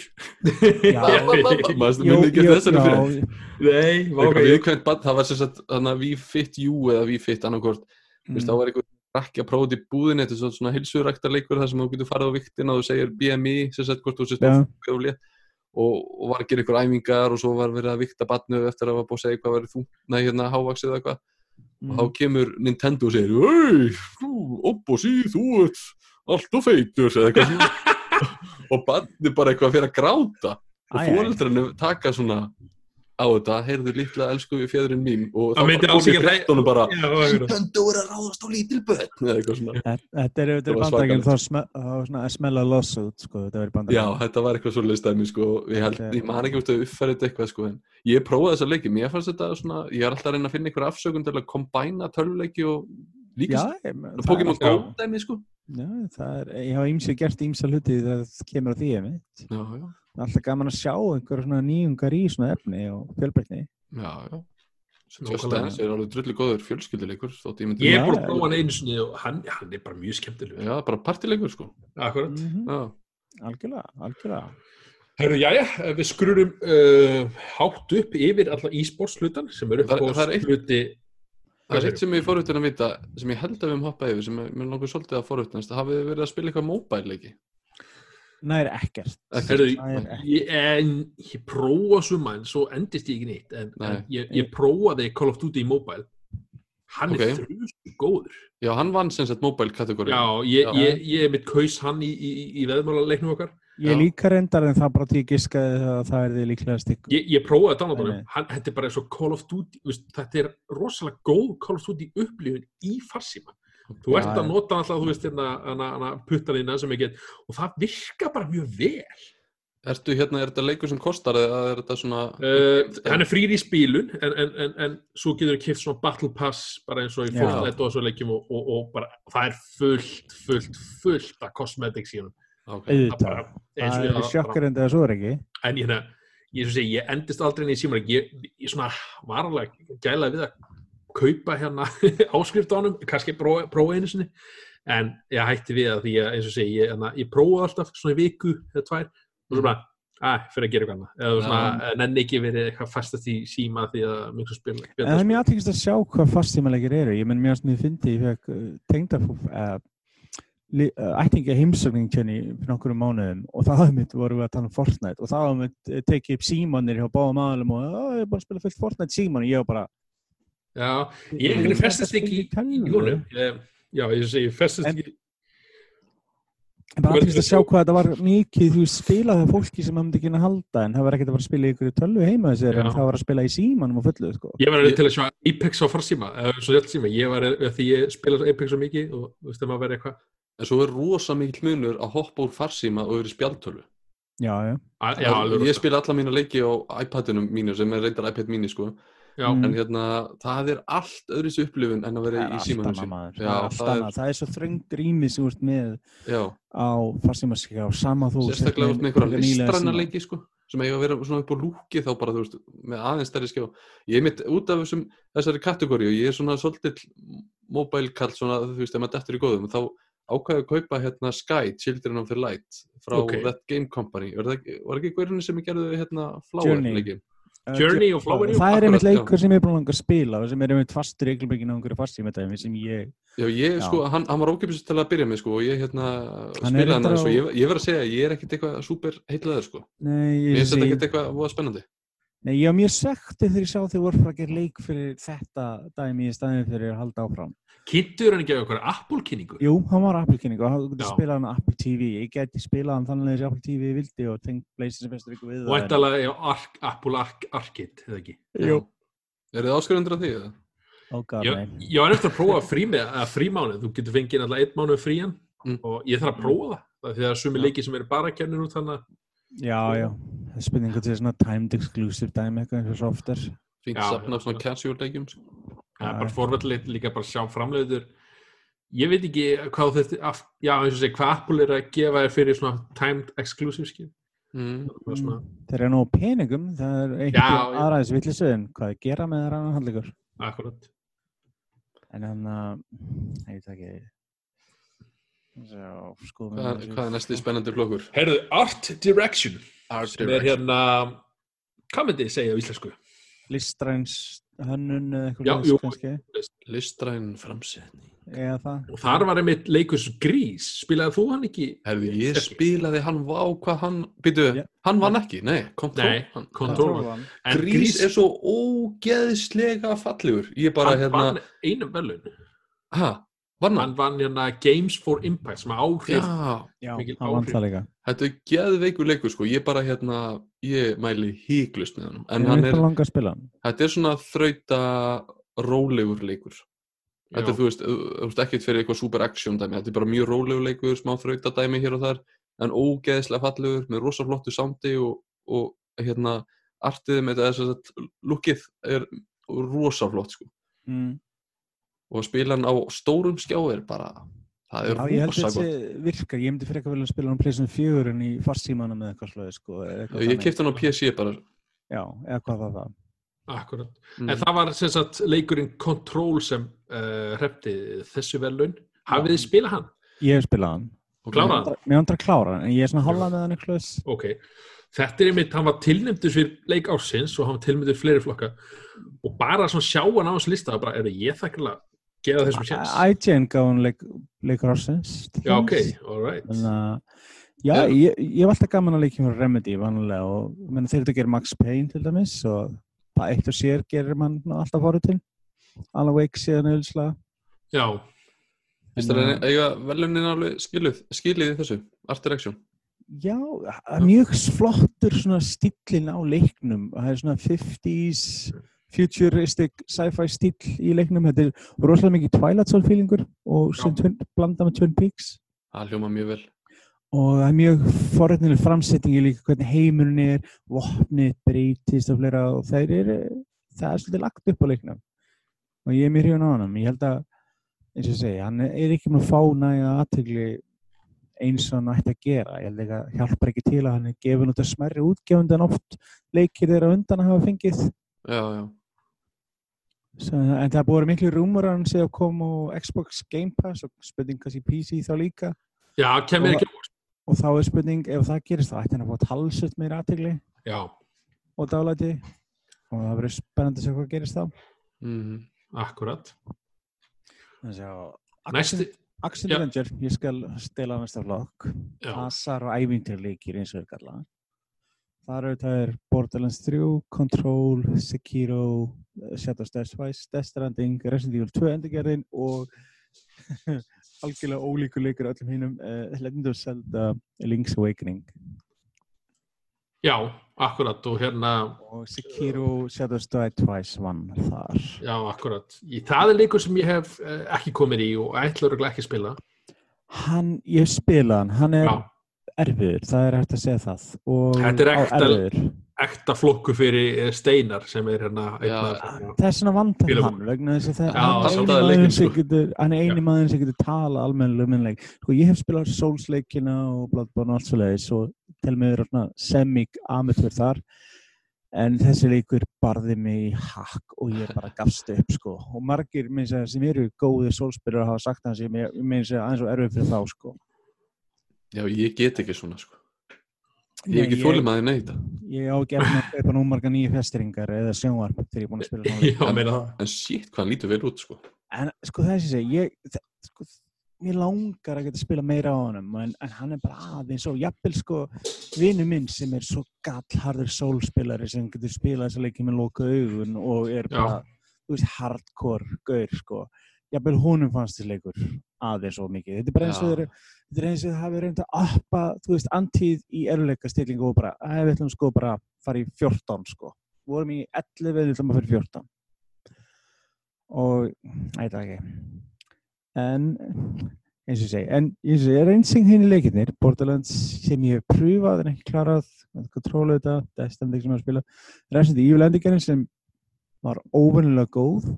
Já. Maður Jú, minni ekki jú, þessari fyrir já, Nei, viðkvæmt bann, það var sem sagt þannig að We Fit You eða We Fit annarkort mm. mm, þá var einhver að prófa þetta í búðinni þetta er svona- svona heilsuræktarleikur þar sem þú getur farið á viktina og þú segir BMI sem sagt hvort þú sést létt og, og var að gera einhver æfingar og svo var verið að vikta batnu eftir að var búið að segja hvað verið þú nei hérna hávaksið eða eitthvað. Og þá mm. kemur Nintendo og segir þú, opposi, þú ert alltof feitur eða eitthvað og barnið bara eitthvað fyrir að gráta. Og fóreldrarnir taka svona á þetta, heyrðu litla elsku fjöðurinn mín. Og myndi alls kom í fréttunum bara Já. Nintendo er að ráðast á lítil börn. Eða eitthvað svona. Þetta- er auðvitað var svakalegt. þá þá var svona að smella lawsuit sko, þetta verið Já, bandarækjum. þetta var eitthvað svo leistæmi sko, ég held, ég man ekki út að uppfæra þetta eitthvað sko, en ég prófaði þessa leiki, mér fannst þetta svona, ég er alltaf að reyna að finna einhver afsökun til að kombæna tölvuleiki og líka Já, svona ég- það Pokémon Go dæmi sko. Já, það er, ég hafa ímsið gert ímsa hluti þegar það kemur á því einmitt. Já, já, Það er alltaf gaman að sjá einhver svona nýjungar í svona efni og fjölbreytni. já, já. Dance er alveg drullu góður fjölskylduleikur, þótt ég Ég er búin að prófa hann einu sinni og hann, hann er bara mjög skemmtilegur. Já, bara partileikur sko. Akkurat. Mm Já, Algjörlega, algjörlega. Herru, jæja, við skrurum uh, hátt upp yfir alla e-sports hlutan sem eru upp á hluti það er eitt sem ég fórhundin að vita, sem ég held að við höfum hoppað yfir, sem er- mér langar svolítið að fórhundinast, hafið þið verið að spila eitthvað mobile leiki? Nær ekkert. Er ekki. ég, en ég prófa suma en svo endist ég ekki neitt en, Nei. en ég, ég prófaði Call of Duty Mobile hann Ok. er þrjus góður Já, hann vann sem sagt mobile kategóri. já, ég, ég, ég er mitt kaus hann í, í, í veðmálaleiknum okkar Ég líka reyndar en það bara til ég giskaði að það er því líklega stikk. ég, ég prófaði að downloada hann þetta er bara eins og Call of Duty veist, þetta er rosalega góð Call of Duty upplifun í farsíma. Þú ert að nota alltaf, þú veist, hérna, hana, hana puttanina sem ég get og það virka bara mjög vel. Ertu hérna, er þetta leikur sem kostar eða er þetta svona... Uh, hann er frýr í spílun en, en, en, en svo getur þú kipt svona battle pass bara eins og í. Fortnite og þessu leikjum og, og, og bara, það er fullt, fullt, fullt af cosmetics í hann Ok, Það Auðvitað. Það ég er sjokkar en það svo er ekki. en ég, hérna, ég, svo segi, ég endist aldrei inn í símar ég, ég svona var alveg gælaði við að kaupa hérna áskrift á honum, kannski prófa, prófa einu sinni. En ég hætti við að því að eins og segi, ég, hérna, ég prófaði alltaf svona í viku eða tvær. Og svo bara, Æ, fyrir að gera eitthvað annað. Eða svona, nenni ekki verið eitthvað festast í síma því að mjög spila En það er mjög aðtækist að sjá hvað fastímalegir eru. Ég menn mjög að mér fyndi, ég uh, tengda uh, ættinga heimsögning fyrir nokkur um mánuðum og það hafði mitt voru við að tala um Fortnite og það hafði mitt tekið upp símanir hjá báðum aðalum og "Á, ég er bara að spila fullt Fortnite síman og ég var bara Já, ég einhvern veginn festast ekki í Ég- Já, ég segi, festast En- ekki En bara aðtækist að sjá hvað þetta var mikið, þú veist, spilað það fólki sem það myndi ekki að halda en það var ekkert að að spila í ykkur tölvu heima þessir en það var að spila í símanum og fullu, sko. Ég var til að sjá Apex á farsíma eða svo hjálp síma, ég var því ég spila Apex svo mikið og þú veist, það maður verið eitthvað En svo er rosa mikill munur að hoppa úr farsíma og yfir í spjaldtölu. Já, já. Að- Já, ég rosa. spila alla mína leiki á iPadinum mínu sem er reyndar iPad mini sko. Já, Mm. En hérna, það er allt öðruðs upplifun en að vera er í símanum. Já, það er það er- svo þröngt rými sem ert með Já, á farsímaskja og sama þú sérstaklega út með einhverja síma. leiki sko sem eiga að vera svona upp á lúki þá bara þú veist með aðeins stærri skjá ég er mitt út af þessum, þessari kategóri og ég er svona svolítið mobile kall svona þú veist ef maður dettur í góðum þá ákvæði að kaupa hérna Sky Children of the Light frá Ok. That Game Company var, það, var ekki hverjum sem gerðu hérna Flower Journey. leikin Uh, Journey og Flower, Það er einmitt leikur sem ég er búin að langa að spila og sem er einmitt fastur í eiglumbygginu á einhverju farsímatæmi sem ég, Já, ég Já. sko, hann, hann var ókipis til að byrja með sko og ég hérna Hann spilaði hann og ég, ég verð að segja, ég er ekkert eitthvað súper heitlaður sko. ég, finnst þetta ekkert eitthvað spennandi. nei, ég var mjög svektið þegar ég sá þau voru fara að gera leik fyrir þetta dæmi í staðin fyrir að halda áfram. Kynntur hann ekki af einhverja Apple kynningu Jú, hann var Apple-kynning og hann geti spilað hann á Apple TV. Ég geti spilað hann þannig að þessi Apple TV vildi og tengt PlayStation bestur ykkur við og það. ættalega á Arc, Apple Arc, Arcade, eða ekki Jú. Er þið áskrifundur af því? eða? Ó, god, Ég, nei. ég var eftir að prófa frí með, að frímánuð, þú getur fengið alltaf einn mánuð frían Mm. og ég þarf að prófa það, það er því að sumi leiki sem eru bara kennir út þannig að Já, já. Það er Já, já, já. Já, bara já. forvöldilegt líka bara að sjá framleiður ég veit ekki hvað þetta af- já, eins og segi, hvað Apple er að gefa þér fyrir svona timed exclusive skil mm. Það svona, Þeir eru nú peningum, það er Já, eitthvað já. aðræðis villisu en hvað að gera með það rannan handleikur. akkurat En hann að, ég veit ekki, skoðum Hvað, hvað er næsti spennandi flokkur? Herðu, Art Direction Art sem er hérna hvað myndi ég segja á íslensku? Listræns hönnun eða Já, eitthvað jú. kannski, Listræn framsetning. eða það. og þar var einmitt leikur svo grís spilaði þú hann ekki? Herði, ég spilaði hann, vá, hvað hann, býtu, Já. hann vann ekki, nei, hann. En Grís er svo ógeðslega fallegur. Ég bara, hann hérna, vann einum velun vann hann? hann vann hérna Games for Impact sem áhrif Já, Já, Mikil hann vann áhrif. það líka. þetta er geðveikur leikur, sko. Ég bara, hérna, ég mæli híklust með hann. En hann er, er langa að spila hann. þetta er svona þrauta rólegur leikur. Þetta er, þú veist, þú veist, ekkert fyrir eitthvað super action dæmi, þetta er bara mjög rólegur leikur, smá þrauta dæmi hér og þar, en ógeðslega fallegur, með rosa flottu soundi og, og hérna, artið með þetta, þess að lukkið er rosa flott, sko. Mm. Og spila hann á stórum skjá er bara, það er Já, ég held rosa að gott. þetta virkar. Ég myndi fyrir eitthvað vilja spila hann á PlayStation 4 en í farsímanum eða eitthvað slöðu, sko. Ég kefti hann á PC bara, Já, eða hvað það var. Akkurat. mm, En það var sem sagt leikurinn Control sem uh, hrefti þessu velun. Hafið þið spilað hann? Ég hef spilað hann. ok. klárað hann? Mér vantar að klára hann, en ég er svona hálfað með hann eitthvað. Ok. Þetta er einmitt, hann var tilnæmdur fyrir leik ársins og hann var tilnæmdur fleiri flokka og bara svona sjá hann á hans lista og bara, er ég þakkilega að gefa þessum sjans? IGN gaf hann leik, leikur ársins. Já, ok, dæmis. all right. Þannig að, já, Já. ég, ég hef alltaf gaman að leikja með Remedy vanlega og menn, þeir eru að gera Max Payne til dæmis og það eitt og sér gerir mann alltaf fóru til. Alan Wake síðan auðvitslega. Já, eiga velunin alveg skiluð, skilið í þessu, Art Direction? Já, er mjög flottur svona stílinn á leiknum. Það er svona 50s futuristic sci-fi stíl í leiknum. Þetta er rosalega mikið Twilight Zone feelingur og sem twin, blanda með Twin Peaks. Það hljóma mjög vel. og það er mjög forrætnileg framsettingi líka hvernig heimurinn er, vopnið breytist og fleira og það er, það er svolítið lagt upp á leiknum og ég er mjög hrifun á hann ég held að, eins og ég segi, hann er ekki með að fá næga aðtegli eins og hann ætti að gera ég held ekki að hjálpar ekki til að hann er gefin út að smerri útgefund en oft leikir þeirra undan að hafa fengið Já, já. En það búið miklu rúmur að hann sé að koma á Xbox Game Pass og spurning kannski PC þá líka. Já, kemur ekki á og þá er spurning, ef það gerist þá ætti hann að fá talsut meira aðtegli Já, og dálæti. Og það verður spennandi að sjá hvað gerist þá. Mhm. akkurat. Þannig að Já. Avenger, ég skal stela næsta flokk. Já, Hasar og ævintýrleikir eins og kalla þar það er Borderlands 3, Control, Sekiro eh, Shadows Die Twice, Death Stranding Resident Evil 2 endurgerðin og algjörlega ólíkur leikur öllum hinnum uh, Legend of Zelda Link's Awakening já, akkurat og hérna, og Sekiro Shadows Die Twice vann þar já, akkurat. Í, það er leikur sem ég hef eh, ekki komið í og ætla örugglega ekki að spila. hann, ég spila hann, hann er Já, erfiður, það er hægt að segja það og Þetta er ekta- ekta flokku fyrir eh, Steinar sem er hérna, Já. hérna það er svona Fílum. hann vegna þess að það, Já, hann, er svolítið eini að maðurinn leikinn, sem sko. er eini maður sem getur tala almennilega um innleik sko, ég hef spilað Souls-leikina og Bloodborne og allt svo leiðis og til mig er svona semi-amateur þar en þessi leikur barði mig í hakk og ég bara gafst upp sko. og margir sem eru góðir Souls-spilar hafa sagt hans ég minn segja aðeins og erfið fyrir þá sko. Já, ég get ekki svona sko. Ég hef ekki þólum að þið neyta. ég á ekki eftir að kaupa nú marga nýju festiringar eða sjónvarp þegar ég er búin að spila. Já, meina það. En shit, hvað hann lítur vel út sko. En sko það sem ég segi, ég, þa- sko, mér langar að geta spila meira á honum en, en hann er bara aðeins og jafnvel sko vinnu minn sem er svo gallharður sólspilari sem getur spilað þessa leiki með loka augun og er bara, þú veist, hardcore gaur sko. Jafnvel honum fannst þessi leikur aðeins og mikið. Þetta er bara eins og þeir þetta er eins og það hafi reynd að appa, þú veist, antíð í eruleika stillingu og bara, að við ætlum sko bara að fara í 14 sko. Við vorum í 11 við ætlum að fara í 14 og það ekki en eins og ég segi en eins og ég er einsing hinn í leikirnir Borderlands sem ég hef pröfað en ekki klarað Control þetta, Stranding sem ég var að spila Resident Evil endurgerðin sem var óvennilega góð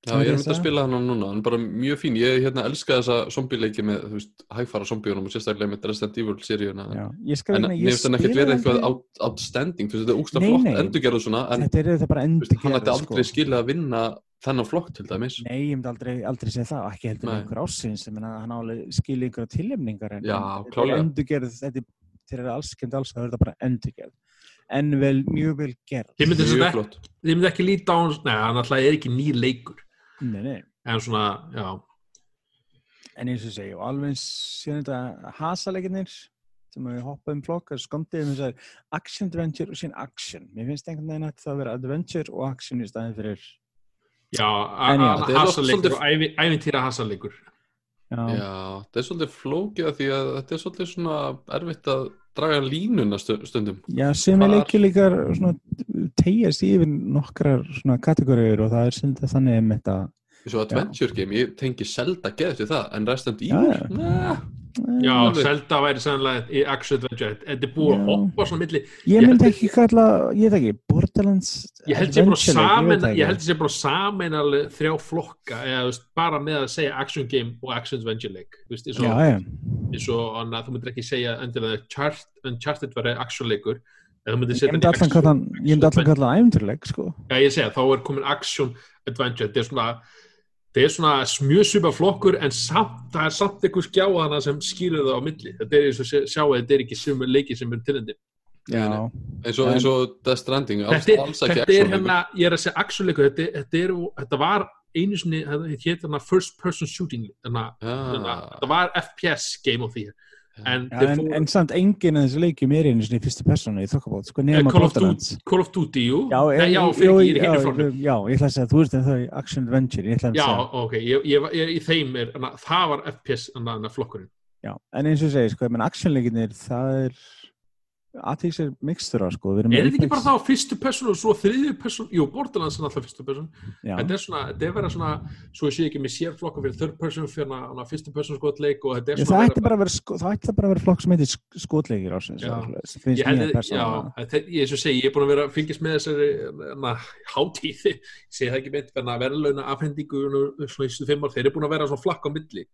Já, ég er myndið að spila hann á núna, hann er bara mjög fín. Ég hérna elska þessa zombieleiki með, þú veist, hægfara zombíunum og sérstaklega með Resident Evil seríuna. Já, ég skal En ég finnst hann ekkert verið eitthvað out, outstanding, þú veist, þetta er Nei, flott endurgerðu svona, en þetta er þetta bara þú veist, hann ætti aldrei skilið að vinna þennan flokk til dæmis. Nei, ég myndi aldrei, aldrei segja það, ekki heldur með einhver ásins, ég meina hann álega skilja einhverja tilhemningar en, þetta er endurgerð, þetta er, alls, kemd alls, það er þetta bara endurgerð en vel, mjög vel gerð myndið Mjög ekki, flott. þið myndið ekki líta á hans, neða, hann alltaf er ekki nýr leikur. Nei, nei, En svona, já, en eins og segja, og alveg síðan þetta hasaleginir sem við hoppa um flokk, það er skondið um þess að action, adventure og síðan action mér finnst einhvern veginn að það vera adventure og action í staðin fyrir já, er svolítið- og ævi- ævintýra hasarleikur. já, Já, þetta er svolítið flókið af því að þetta er svolítið svona erfitt að draga línuna stu- stundum. já sem er Hvar- leikir svona tegjast yfir nokkrar svona kategóriur og það er sem þannig um þetta og adventure game, ég tengi Zelda geðt við það, en Resident Já, Evil, já. Já, alveg. Zelda væri sannlega í Action Adventure. Þetta er búið að Já. hoppa svona milli. Ég myndi ekki kalla, ég veit ekki, Borderlands Ég held ég sé bara samin alveg þrjá flokka, eða veist, bara með að segja Action Game og Action Adventure leik. Þú veist, eins og, Já, já, eins og annað, þú myndir ekki segja endilega Chart, Uncharted væri action leikur. Ég myndi allan kalla hann, ég myndi allan kalla hann æventurleik, sko. Já, ég segja, þá er komin Action Adventure. Þetta er svona, þetta er svona mjög svipa flokkur, en samt, það er samt einhver skjáðana sem skýrir það á milli. Þetta er eins og sé- sjáu, þetta er ekki sumur leiki sem er tilhendir. Já, eins og, En- eins og Death Stranding, alls, þetta, er- þetta er action hérna, ég er að segja actionleikur, þetta, þetta, er, þetta var einu sinni, þetta hétt hérna first person shooting, hérna, hérna, Já, þetta var FPS game of the year, en þeir en, fóru- en samt enginn af þessu leikjum er einu sinni í fyrstu personu í þokkabót, sko, eh, nema Call of, Borderlands. Duty, Call of Duty, jú, Já, Nei, en- já, jú, fyrir ekki, ég er já, já, ég ætla að segja, þú veist en það er Action Adventure, ég ætla að já, segja. ok, ég, ég, var- ég, í þeim er, það var FPS, hana, hana, flokkurinn, Já, en eins og segir, sko, menn actionleikinir, það er aðtíks er mixtura, sko. er þetta ekki bara þá fyrstu person og svo þriðju person, jú, Borderlands er alltaf fyrstu person, Já, þetta er svona, þetta er verið svona, svo ég sé ekki með sér flokka fyrir third person, fyrir hana, hana fyrstu person skotleik og þetta er svona það ætti bara að vera, sko, það ætti bara að vera flokk sem heitir sk- skotleikir ásins, ég held að, já, þetta, ég, og segi, ég er búin að vera að fylgjast með þessari na, hátíð, ég segi það ekki meint verðlauna afhendingu svona í 5 ár, þeir eru búin að vera svona flakk á milli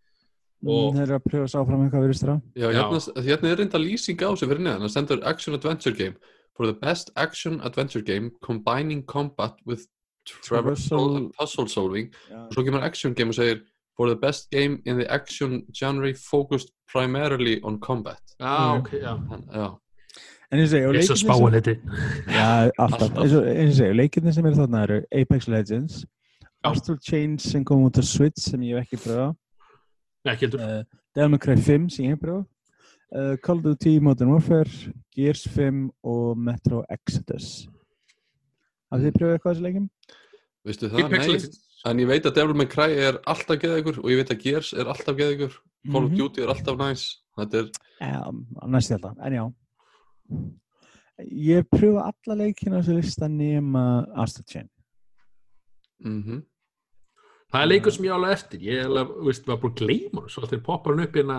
Þeir eru að pröfa að sá fram eitthvað virðist það. Já, hérna, hérna er reynda lýsing á sig fyrir neðan, það stendur Action Adventure Game for the best action adventure game combining combat with traversal Traversal- puzzle solving Já. og svo kemur Action Game og segir for the best game in the action genre focused primarily on combat Já, ok, já. Hann, já, En ég segi, og Ég er svo sem- þetta. Já, alltaf. Eins og eins og segja, leikirnir sem eru þarna eru Apex Legends, Astral Chains sem kom út á Switch sem ég hef ekki pröfa, Nei, ekki heldur. Uh, Devil May Cry 5 sem ég hef pröfa, uh, Call of Duty Modern Warfare, Gears 5 og Metro Exodus. Hafið þið pröfað eitthvað þessu leikim? veistu það? Nei, en ég veit að Devil May Cry er alltaf geða ykkur og ég veit að Gears er alltaf geða ykkur Call of Mhm. Duty er alltaf næs þetta er, Já, næst ég alltaf, en já. Ég pröfa alla leikina á þessu lista nema Astral Chain. mhm Það er leikur sem ég alveg eftir. Ég er alveg, veist, var búin að gleyma. Svo þegar poppar hann upp hérna.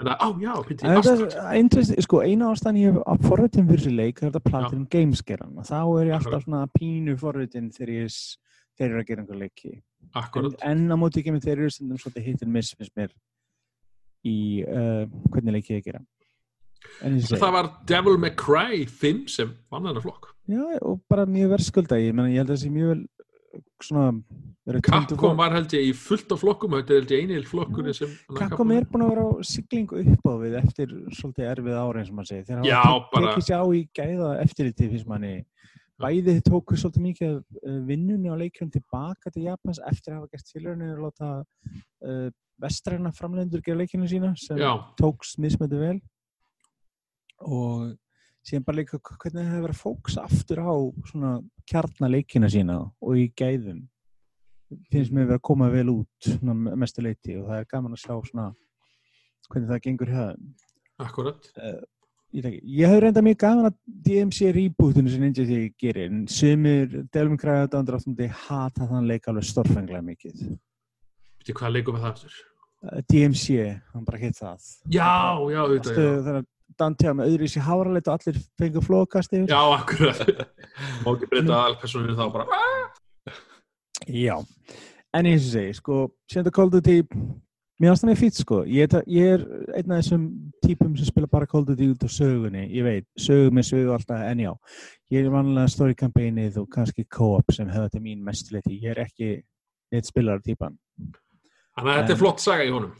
En það, á, já, pýtti, er interest, sko, eina ástæðan ég hef að forritin fyrir leik er þetta Platinum Games gera hann og þá er ég alltaf svona pínu forritin þegar ég s- þeir eru að gera einhver leiki en, Akkurat. en á móti ekki með þeir eru stundum svolítið hit and miss finnst mér í uh, hvernig leiki ég gera ég Það var Devil May Cry 5 sem vann þennan flokk. já, og bara mjög verðskulda ég, ég held að það sé mjög vel svona Capcom var held ég í fullt af flokkum. Þetta er held ég einil flokkurinn sem... Capcom er búin að vera á siglingu upp á við eftir svolítið erfið ára eins og maður segir. Þeir Já, hafa tek- bara- tekið sér á í gæða eftirliti finnst manni. Bæði þið tóku svolítið mikið uh, vinnunni á leikjum tilbaka til Japans eftir að hafa gert tilhörinu að láta uh, vestræna framlendur gera leikjunu sína sem Já, tókst mismöndi vel. Og síðan bara líka hvernig það hefur verið að fóksa aftur á svona kjarnaleikina sína og í gæðum finnst mér verið að koma vel út svona að mestu leiti og það er gaman að sjá svona hvernig það gengur þeim. akkurat. ég, veit ekki, ég hef reynda mjög gaman að DMC rebootinu sem Ninja því gerir en sumir Delum Kræða dándur áttum hata þann leik alveg stórfenglega mikið Veitir hvað leikum við það aftur? Uh, DMC, hann bara hitt það Já, já, þetta, já. þannig að Dante með öðru í sig háraleit og allir fengur flókast yfir Já, akkurat. Má ekki breyta aðalpersoninu þá bara. Já, en eins og segi, sko, senda Call of Duty, mér ást það með fýtt, sko. Ég, er- ég er einn af þessum típum sem spila bara Call of Duty út á sögunni, ég veit, sögu með sögu alltaf, en já, ég er vanlega story campaignið og kannski co-op sem hefða til mín mestuleiti. Ég er ekki neitt spilar típan. Þannig að þetta er flott saga í honum.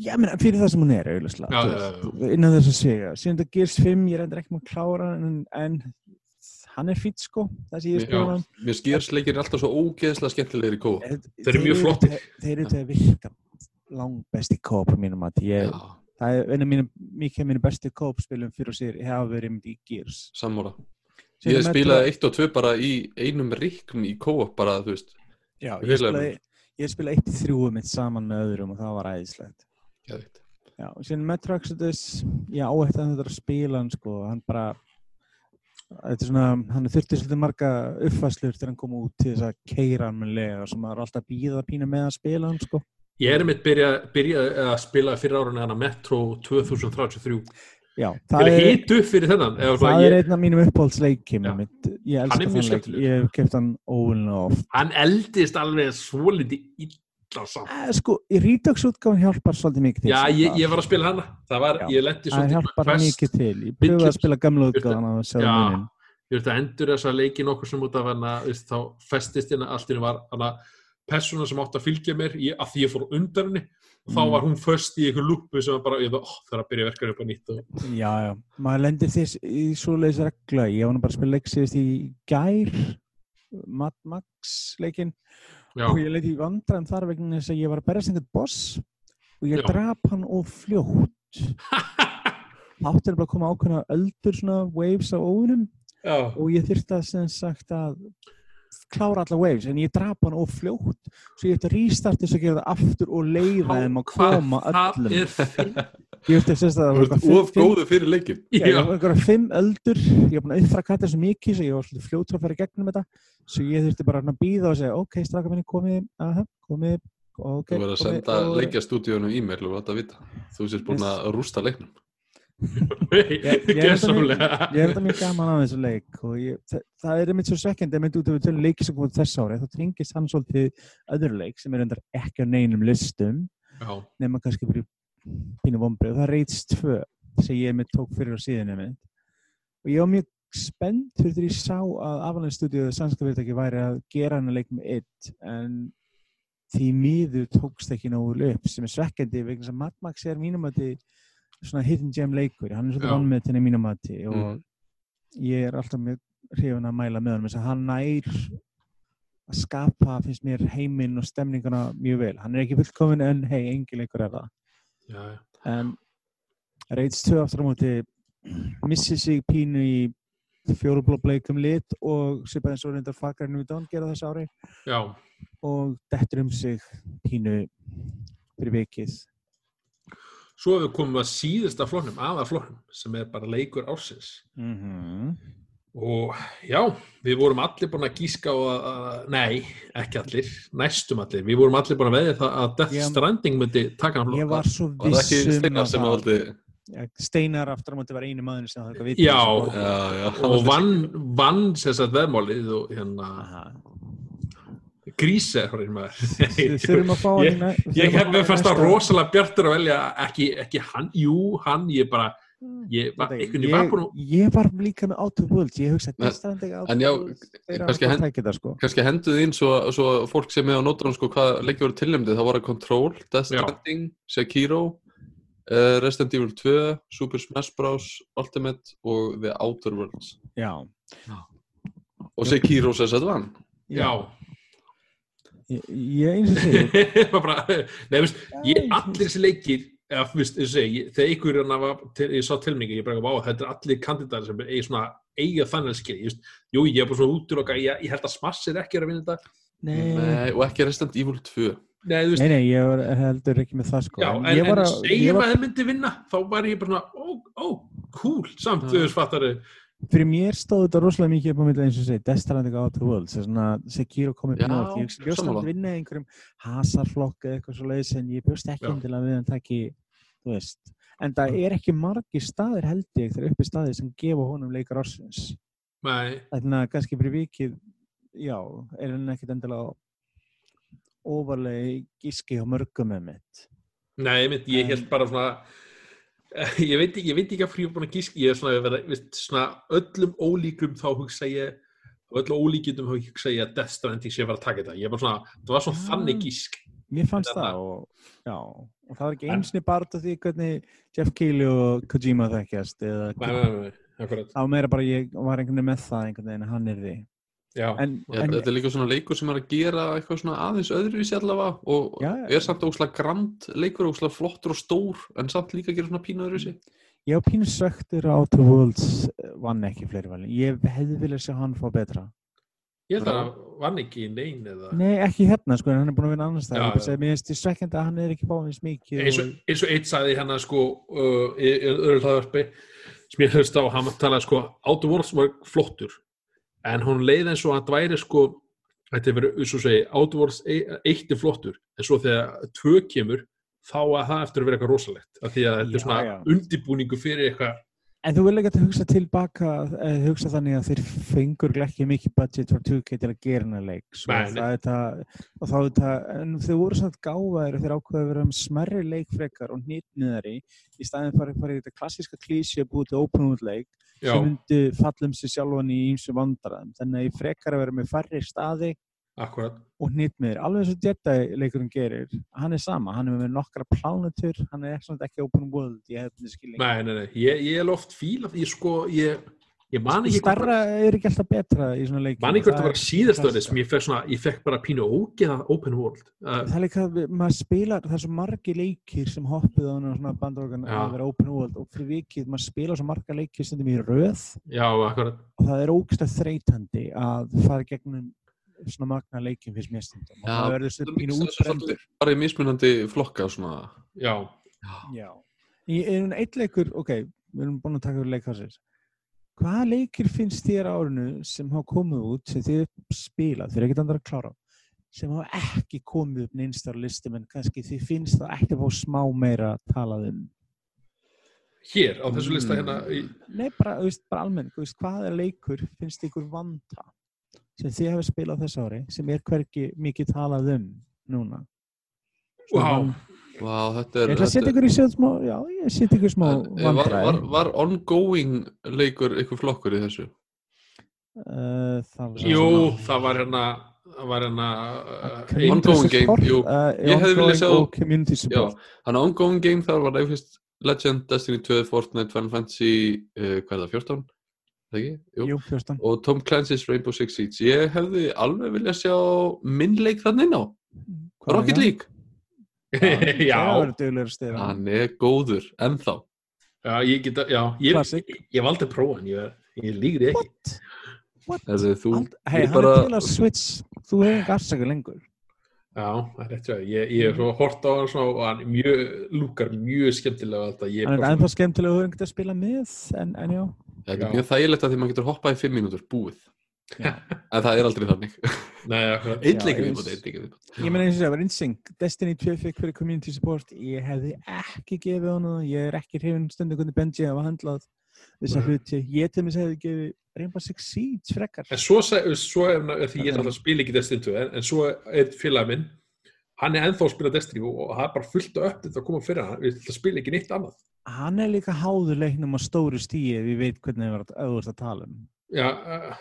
Já, menn, fyrir það sem hún er, auðvitað, innan þess að segja. Senda Gears 5, ég endur ekki maður klára, en, en hann er fýtt, sko, það sem ég spila hann. mér skýrsleikir er alltaf svo ógeðslega skemmtilegir í kó Þeir eru mjög flottir. Þeir eru að virka langbesti kóp á mínum að ég, það er mínu, mikið af mínu bestu kópspilum fyrir og sér hafa verið einmitt í Gears. sammála Síðan Ég Metro- spilaði 1 og 2 bara í einum rikm í kó bara, þú veist, Já, ég spilaði, ég spilaði 1-3 mitt saman með öðrum og það var æðislegt. Geðvikt Já, og síðan Metro Exodus, ég áhætti að þetta að spila hann sko, hann bara, þetta er svona, hann þurfti svolítið marga uppfæslur þegar hann kom út til þess að keira hann með lega og sem maður er alltaf að býða pína með að spila hann sko. Ég er mitt byrja, byrja að spila fyrir árunni hana Metro 2033. Já, Það það er er, hit upp fyrir þennan. það er ég, einn af mínum mitt. Ég Hann elska er mjög þann leik, ég hef keft hann óvinna oft. hann eldist alveg svolítið illa saman. Eh, Sko, í útgáfan hjálpar svolítið mikið til. Já, samt ég, ég var að spila hana. Það var, Já. ég lendi Það svolítið hjálpar mikið til. Ég pröfaði að spila gamla útgáfan að sjá Já. munin. Ég veist að endur þess að leiki nokkur sem út af hana, veist, þá festist hérna allt henni var hana persóna sem átti að fylgja mér í, að því ég fór undan henni og þá Mm. var hún föst í einhver lúpu sem bara, ég það, oh, það er að byrja verkefni upp á nýtt og Já, já. Maður lendir þess í svoleiðis regla. Ég var nú bara að spila leik síðast í gær, Mad Max leikinn já, og ég leiti í vandræðum þar vegna þess að ég var að berjast einhvern boss og ég Já. drap hann of fljótt. Átti bara að koma ákveðna öldur svona waves á óvinum já, og ég þyrfti að sem sagt að klára alla waves en ég drap hann of fljótt svo ég ætti að restarta þess að gera það aftur og leiða þeim að koma það öllum. er ég ætti að segja það Þú var ert eitthvað of fimm- góðu fyrir leikin ég var einhverja fimm öldur, ég var búin að uppfra kata svo mikið svo ég var svolítið fljótur að fara í gegnum þetta svo ég þurfti bara að býða og segja ok, straka minni, komið, aha, komið ok, Þú verður að senda og- leikjastúdíunum e-mail og láta vita. Þú sést búin að rústa leiknum gerðsamlega ég er þetta mjög gaman á þessu leik og ég, það, það er einmitt svo svekkjandi einmitt út af við tölum leiki sem komið þess ári þá tringist hann svolítið öðru leik sem er endar ekki á neinum listum Já, nema kannski fyrir pínu vombrið og það Raids 2 sem ég mitt tók fyrir á síðan mitt og ég var mjög spennt fyrir því ég sá að Studio, sannska fyrirtæki, væri að gera hann að leik með eitt en því miður tókst ekki nógu upp sem er svekkjandi þess svona hidden gem leikur hann er Já. svolítið vannmetin í mínum að og Mhm. ég er alltaf mjög hrifun að mæla með hann þess að hann nær að skapa finnst mér heiminn og stemninguna mjög vel hann er ekki fullkomin en hei, engin leikur er það Já, já. en Raids 2 aftur á móti missir sig pínu í fjórublóbleikum lit og reyndar Far New Dawn gera þessu ári já. og dettur um sig pínu fyrir vikið Svo hefur við komum að síðasta flóknum, aða flóknum, sem er bara leikur ársins. mm -hmm. Og já, við vorum allir búin að gíska á að, að, nei, ekki allir, næstum allir. Við vorum allir búin að veðja það að Death Ég- Stranding myndi taka hann ég flokk. var svo Var það ekki viss um Steinar að sem það Ja, Steinar aftur á móti var einu maður sem það eitthvað viti Já. Já, já Og vann, vann sem sagt veðmálið og hérna, Aha. Við þurfum að fá hann Ég- Ég hef fá mér hann í fast að næsta- rosalega bjartur að velja ekki, ekki hann, jú, hann, ég bara, ég var, ég, ég var líka með Out of World ég hugsa Destranding Out en já, kannski hafa hen- tækið það sko. henduð inn svo, svo fólk sem er á nótunum sko hvað leikir voru tilnæmdið, það var að Control, Death Já. Stranding, Sekiro uh, Resident Evil 2 Super Smash Bros. Ultimate og The Outer Worlds. Já, og Sekiro sem þetta vann. Já, ég, ég eins og segir. Ég, allir þessi leikir, eða, veist, ég segi, ég- þegar ykkur hérna ég sá tilmningi, ég bara, vá, þetta er allir kandidatar sem er svona eiga þannig skil, just, jú, ég er bara svona út og ég, ég held að Smash er ekki að vinna þetta, nei, Nei, og ekki Resident Evil 2 nei, þú veist, nei, nei, ég var, heldur ekki með það sko. Já, en, ég en, að- segjum að þeir myndi vinna, þá var ég bara svona, ó, ó, cool, samt, þú veist, fattar fyrir mér stóð þetta rosalega mikið upp á milli eins og segi Destranding Out of World sem svona Sekiro komið upp nátt ég sammála. að vinna í einhverjum hasarflokk eða eitthvað svo leiðis en ég bjóst ekki til að við hann takki þú veist. En það er ekki margir staðir held ég þegar uppi staðir sem gefa honum leikar ársins. Nei, þannig að kannski fyrir vikið já, er hann ekkit endilega ofarlega gíski á mörgum með mitt. Nei, ég held bara svona, ég veit ekki, ég veit ekki að frí búin að gísk, ég er svona, ég verið, veist, svona öllum ólíkum þá hugsa ég, öllum ólíkjum þá hugsa ég að Death Stranding sé að fara að taka þetta, ég er bara svona, það var svona Já. þannig gísk, mér fannst Þetta- það og, já, og það var ekki einsni bara af því hvernig Jeff Keighley og Kojima þekkjast eða nei, nei, nei, það var meira bara ég var einhvern veginn með það einhvern veginn að hann er því já, en, Já, en þetta er líka svona leikur sem er að gera eitthvað svona aðeins öðruvísi allavega og Já, já. er samt óslega grand leikur, óslega flottur og stór en samt líka að gera svona pínu öðruvísi. Ég á pínu söktur á of Worlds eh, vann ekki fleiri valin. Ég hefði viljað sjá hann fá betra. Ég held að það vann ekki í neyn eða, nei ekki hérna sko en hann er búin að vinna annars Já, það já. mér finnst því svekkjandi að hann er ekki fáið eins mikið eins og, og- eins og eitt sagði hérna sko, uh, í í öðru hlaðvarpi sem ég höfst á, hann talaði sko, Out of Worlds var flottur, en hún leið eins og að það væri sko, þetta er verið, eins og segi, Worlds e- eitt er flottur, en svo þegar tvö kemur, þá að það eftir að vera eitthvað rosalegt, af því að þetta Já, er svona já. undibúningu fyrir eitthvað, En þú vil ekki að hugsa tilbaka, eh, hugsa þannig að þeir fengur ekki mikið budget for 2K til að gera hennar leik. Það, og þá er það, en þau voru gáðar og þeir ákveða að vera um smerri leikfrekar og hnýtniðari í staðin fyrir að fara í þetta klassíska klísi að búið til open world leik já, sem myndi falla um sig sjálfan í ímsu vandaraðum. Þannig að ég frekar að vera með færri staði akkurat, og hnýtniðir. Alveg eins og Jedi leikurinn gerir, hann er sama, hann er með nokkra plánutur, hann er ekki, open world, ég hef þetta skilning. nei, nei, nei, ég, ég er loft fíla, ég sko, ég, ég man ekki Starra er ekki alltaf betra í svona leikjum. man ekki er- var síðast það öðru sem ég fekk svona, ég fekk bara pínu ógeða open world, uh, það er líka, að maður spilar, það er svo margi leikir sem hoppuð á svona bandorgan Já. að vera open world og fyrir vikið, maður spilar svo marga leikir stundum í röð já, akkurat, það er svona magna leikjum fyrst mér stundum og það verður stundum pínu útbrendur. bara í mismunandi flokka svona já, Já. Í einu eitt leikur, ok, við erum búin að taka fyrir leikhansir. Hvaða leikir finnst þér á árinu sem hafa komið út, sem þið spilað, þið er ekkert andar að klára, sem hafa ekki komið upp neinstar listum en kannski þið finnst það ekki að fá smá meira að talað um? hér á þessu lista hérna í, Nei, bara, veist, bara almenn, þú veist, hvað er leikur finnst ykkur vanda sem þið hefur spilað á þessu ári sem er hverki mikið talað um núna? Vá. van- Vá, þetta er Ég ætla að setja ykkur í sjöld smá, já, ég setja ykkur smá En, var, var, var ongoing leikur ykkur flokkur í þessu? Uh, það var Jú, það var hérna það var hérna uh, Ongoing game, uh, Ég hefði viljað ongoing sjá- support hann ongoing game þar var Legend, Destiny 2, Fortnite, Final Fantasy uh, hvað er það, 14? Jú. Jú, 14 Og Tom Clancy's Rainbow Six Siege. Ég hefði alveg viljað sjá minn leik þannig inn á. Hvað er Rocket? League, já, stýra hann er góður ennþá. Já, ég geta, já, ég, ég, ég valdi að prófa hann, ég, ég lígri ekki. What? What? Þessi, þú, Hei, ég hann bara- er til að switch. Þú hefur afsaka lengur. Já, er ég, ég er svo hort á hann svona og hann mjög, lúkar mjög skemmtilega Hann er ennþá skemmtilega að spila með en, en já þetta er mjög þægilegt að því maður getur hoppað í 5 mínútur búið. En það er aldrei þannig. Einn leikur viðbútt Ég meina eins og það var insync Destiny 2 fikk fyrir community support. Ég hefði ekki gefið hann Ég er ekki hrifin stundu hvernig Benji hafa handlað þessa Nei. hluti. Ég til mér hefði gefið Rainbow Six Siege frekar. En svo, svo ef því ég er alltaf að spila ekki Destiny 2 en, en svo er félag minn hann er ennþá að spila Destiny og, það er bara fullt af upp þetta að koma fyrir hann, við að spila ekki neitt annað. Hann er líka háður leiknum á stóru stíi ef ég veit hvernig það var að að tala um. Já, uh,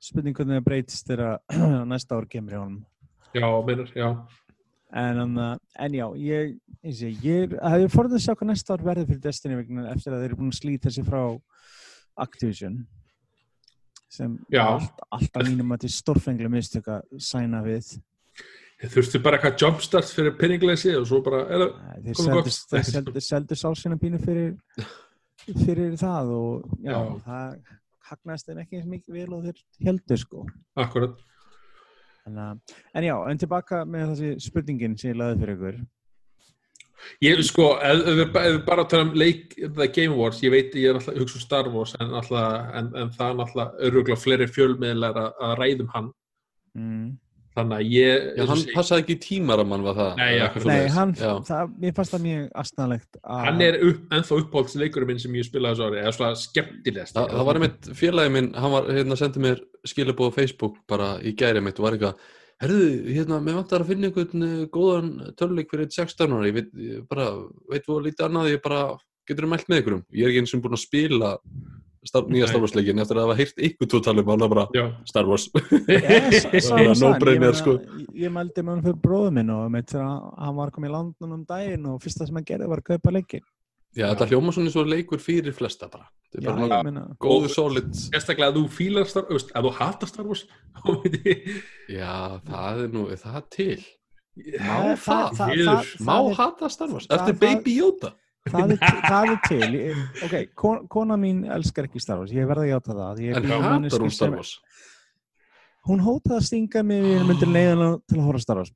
Spurning hvernig það breytist þegar næsta ár kemur í honum. Já, meinar, já. En, um, en já, ég, ég hefði forðið að sjá hvað næsta ár verður fyrir Destiny vegna eftir að þeir eru búin að slíta sig frá Activision sem alltaf mínum að þetta er stórfenglega mistök að sæna við Þeir þurftu bara eitthvað jumpstart fyrir penningleysi og svo bara, er það, Nei, þeir seldu, sálsina pínu fyrir, fyrir það og já, Já. það hagnaðist þeim ekki eins mikið vel og þeir heldur sko. Akkurat. En, en já, en tilbaka með þessi spurningin sem ég laði fyrir ykkur. Ég, sko, ef, við, ef við bara tala um leik, The Game Wars, ég veit ég er alltaf hugsa um Star Wars en, alltaf, en, en það er alltaf öruglega fleiri fjölmiðlar að ræðum hann. Mm. Þannig að ég Já, hann segi, passaði ekki í tímaramann var það Nei, já. Nei, hann, Já. það, mér fannst það mjög astanlegt hann er upp, ennþá uppáhaldsleikurinn minn sem ég spilaði þessu ári, eða svona skemmtilegast Þa, það var einmitt félagi minn, hann var hérna sendið mér skilabóð á Facebook bara í gæri mitt og var eitthvað herðu, hérna, mér vantar að finna einhvern eh, góðan töluleik fyrir 16 ára ég veit, ég bara, veit þú lítið annað ég bara, getur þú mælt með ykkurum ég er ekki eins og búin að spila star, nýja. Star Wars leikin eftir að hafa heyrt ykkur tó tala um hann bara, Já, Star Wars. Yes, Bara no-brainer, sko. Ég, mældi með hann fyrir bróðu minn og með þegar hann var komið í landun um daginn og fyrsta sem hann gerði var að kaupa leikin já, þetta hljóma svona svo leikur fyrir flesta bara, þetta er bara meina góðu solid sérstaklega að þú fílar Star Wars, að þú hatar Star Wars þá veit ég já, það er nú, er það til má það, það- Miður. það- má hata Star Wars? eftir Baby Yoda það er, það er til Ég- ok, kon, kona mín elskar ekki Star Wars ég verði að játa það Ég en hatar manneskja hún Star Wars. Hún hótaði að stinga mig við myndir leiðan til að horfa Star Wars.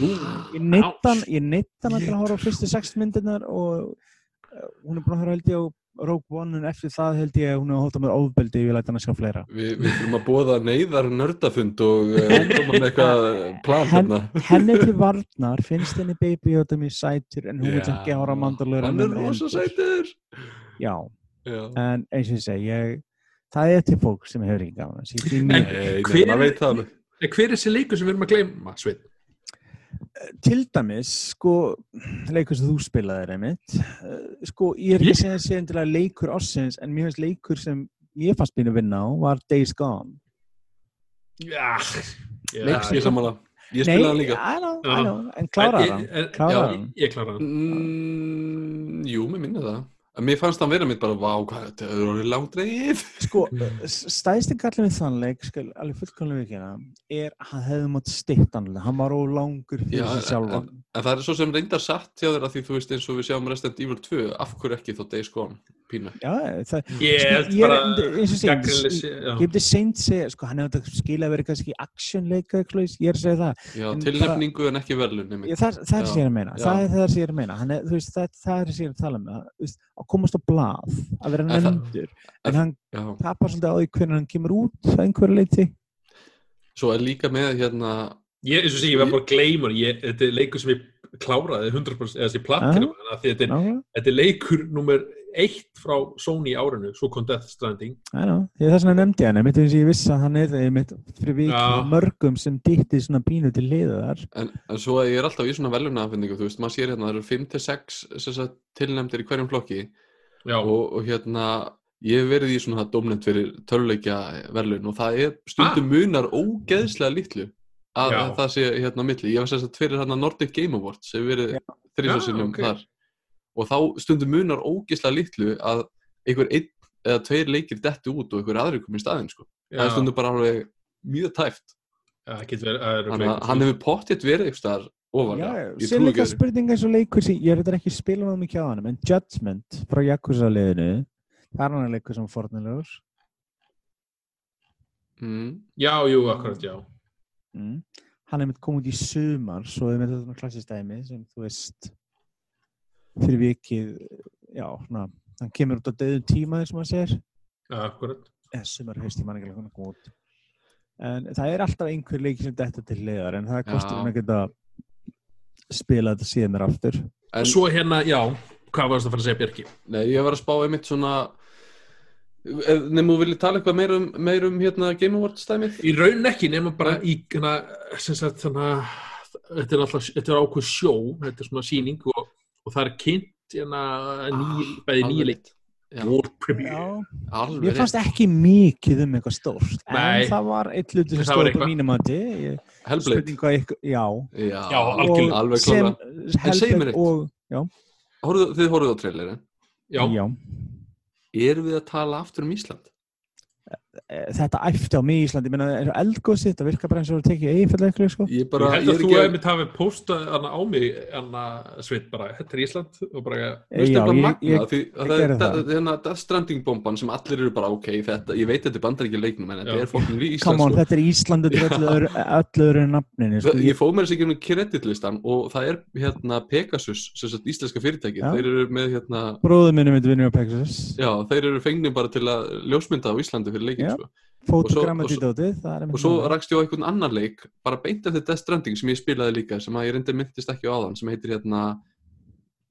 Ég neittan neittan til að horfa fyrstu sex myndirnar og uh, hún er búin að horfa held ég á Rogue One en eftir það held ég að hún hefur hótað mér ofbeldi ég vil læta hann að sjá fleira Vi, við þurfum að bóða neyðar nördafund og uh, koma með eitthvað plan Hen- hérna. henni til varnar finnst henni Baby Yoda mér sætur en hún vil ekki horfa mandalur Hann er rosa sætur. já, Já. en eins og ég segi ég, það er til fólk sem hefur ekki gaman þessi, því En- hver er- það er þessi leikur sem við erum að gleyma, Sveit? Til dæmis, sko leikur sem þú spilaðir einmitt uh, sko, ég er ekki að segja endilega leikur ársins, en mér finnst leikur sem ég fannst býna að vinna á, var Days Gone Já, Leiks ég samanlega. Ég spilaði hann líka. I know, Já. I know, en klárar hann Ég, já, hann? klárar hann. Mm, jú, mér minna það. En mér fannst hann vera mitt bara, vá, hvað, þetta? Er orðið langdreið. sko, stæðstin kallið við þann leik skal alveg fullkomlega vikina er að hann hefði mátt stitt hann hann var ó langur fyrir sig sjálfan. En það er svo sem reyndar satt hjá þér að því þú veist eins og við sjáum Resident Evil 2, af hverju ekki þó Days Gone, pínu. já, það, Ég sko, ég er bara eins og segja ég hefði seint segja, sko, hann hefði átt að skila að vera kannski svoleiðis, ég er að segja það. Já, En tilnefningu en ekki verðlun, það, það er Já, sem ég er að meina það er það sem ég er að meina. Hann er, veist, það, það er sem ég er að tala um að, þú veist, að komast á blað, að vera En það- nefndur en hann tapar svolítið á því hvernig hann kemur út að einhverju leiti Svo er líka með hérna, Ég, eins og sé, ég var bara að gleyma hann. Ég- Þetta er leikur sem ég kláraði 100% eða þessi er, Nákvæmlega. þetta er leikur nummer eitt frá Sony árinu, svo kom Death Stranding. Know, því það er svona nefndi hann, einmitt eins og ég vissi að hann er einmitt fyrir vikið Já. mörgum sem dýtti svona pínu til liðar. En, en svo að ég er alltaf í svona velunafendingu, þú veist, maður sér hérna, það eru 5-6 tilnæmdir í hverjum flokki Já, og, og hérna, ég hef verið í svona domnend fyrir töluleikja velun og það er stundum munar ógeðslega litlu að Já. það sé hérna á milli. Ég var sérst að fyrir hérna Nordic Game Awards sem verið Já. þrísvarsinnum Já, ok. þar og þá stundum munar ógislega litlu að einhver einn eða tveir leikir detti út og einhver aðri komið í staðinn sko. það stundum bara alveg mjög tæft að að fleiri. hann hefur pottitt verið eitthvað ég sér líka ekki öðru. spurning eins og leikur sem, ég er þetta ekki spila náðu mikið á hann en Judgment frá Yakuza liðinu það er hann leikur sem fornilegur mm. Já, jú, akkurat, já. mm. hann er mitt komið út í sumar svo er mitt þetta klassistæmi sem þú veist fyrir vikið já, svona, hann kemur út á döðum tíma eins og maður segir. Akkurat. sumar haust í manningilega hann kom út. En það er alltaf einhver leiki sem detta til liðar en það kostur hann að geta spila þetta síðan mér aftur. En Svo hérna, já, hvað varst að fara að segja, Björki? nei, ég var að spá einmitt svona nefnum þú viljið tala eitthvað meir um, meir um hérna Game Awards stæmið Í raun ekki, nema bara í, hérna, sem sagt, þannig að þetta er alltaf, þetta er ákveð sjó, þetta er svona síning og, og það er kynnt, hérna, ný, bæði Premiere. já. Alveg Mér fannst ekki mikið um eitthvað stórt Nei. en það var eitt hluti sem Það var stóð upp á mínum hvað ykkur, já. Já, Já, alveg sem klára En segðu mér Hellblade eitt. og já, Horfðu, Þið horfðu á trailerin Já, já. Erum við að tala aftur um Ísland? Eh, þetta æfti á mig í Íslandi menna, eins og eldgóðsið, þetta virkar bara eins og að tekið eitthvað sko. Ég ég bara, held að er þú hefði hafi postað á mig, hana sveit bara, þetta er Ísland og bara, finnst Já, þetta ég- magna ég- því að ég það er það. það- hérna Death Stranding bomban sem allir eru bara ok þetta, ég veit þetta er bandar ekki leiknum en þetta er við come Ísland on, sko. þetta er Íslandi þetta er öllu öðru- nafninu sko. ég fóð mér þess ekki um kreditlistan og það er hérna Pegasus sem sagt íslenska fyrirtæki Já. þeir eru með hérna bróður Já. sko. fotogrammatítótið það er og svo rakst ég á einhvern annan leik bara beint eftir Death Stranding sem ég spilaði líka sem að ég reyndi myndist ekki á áðan sem heitir hérna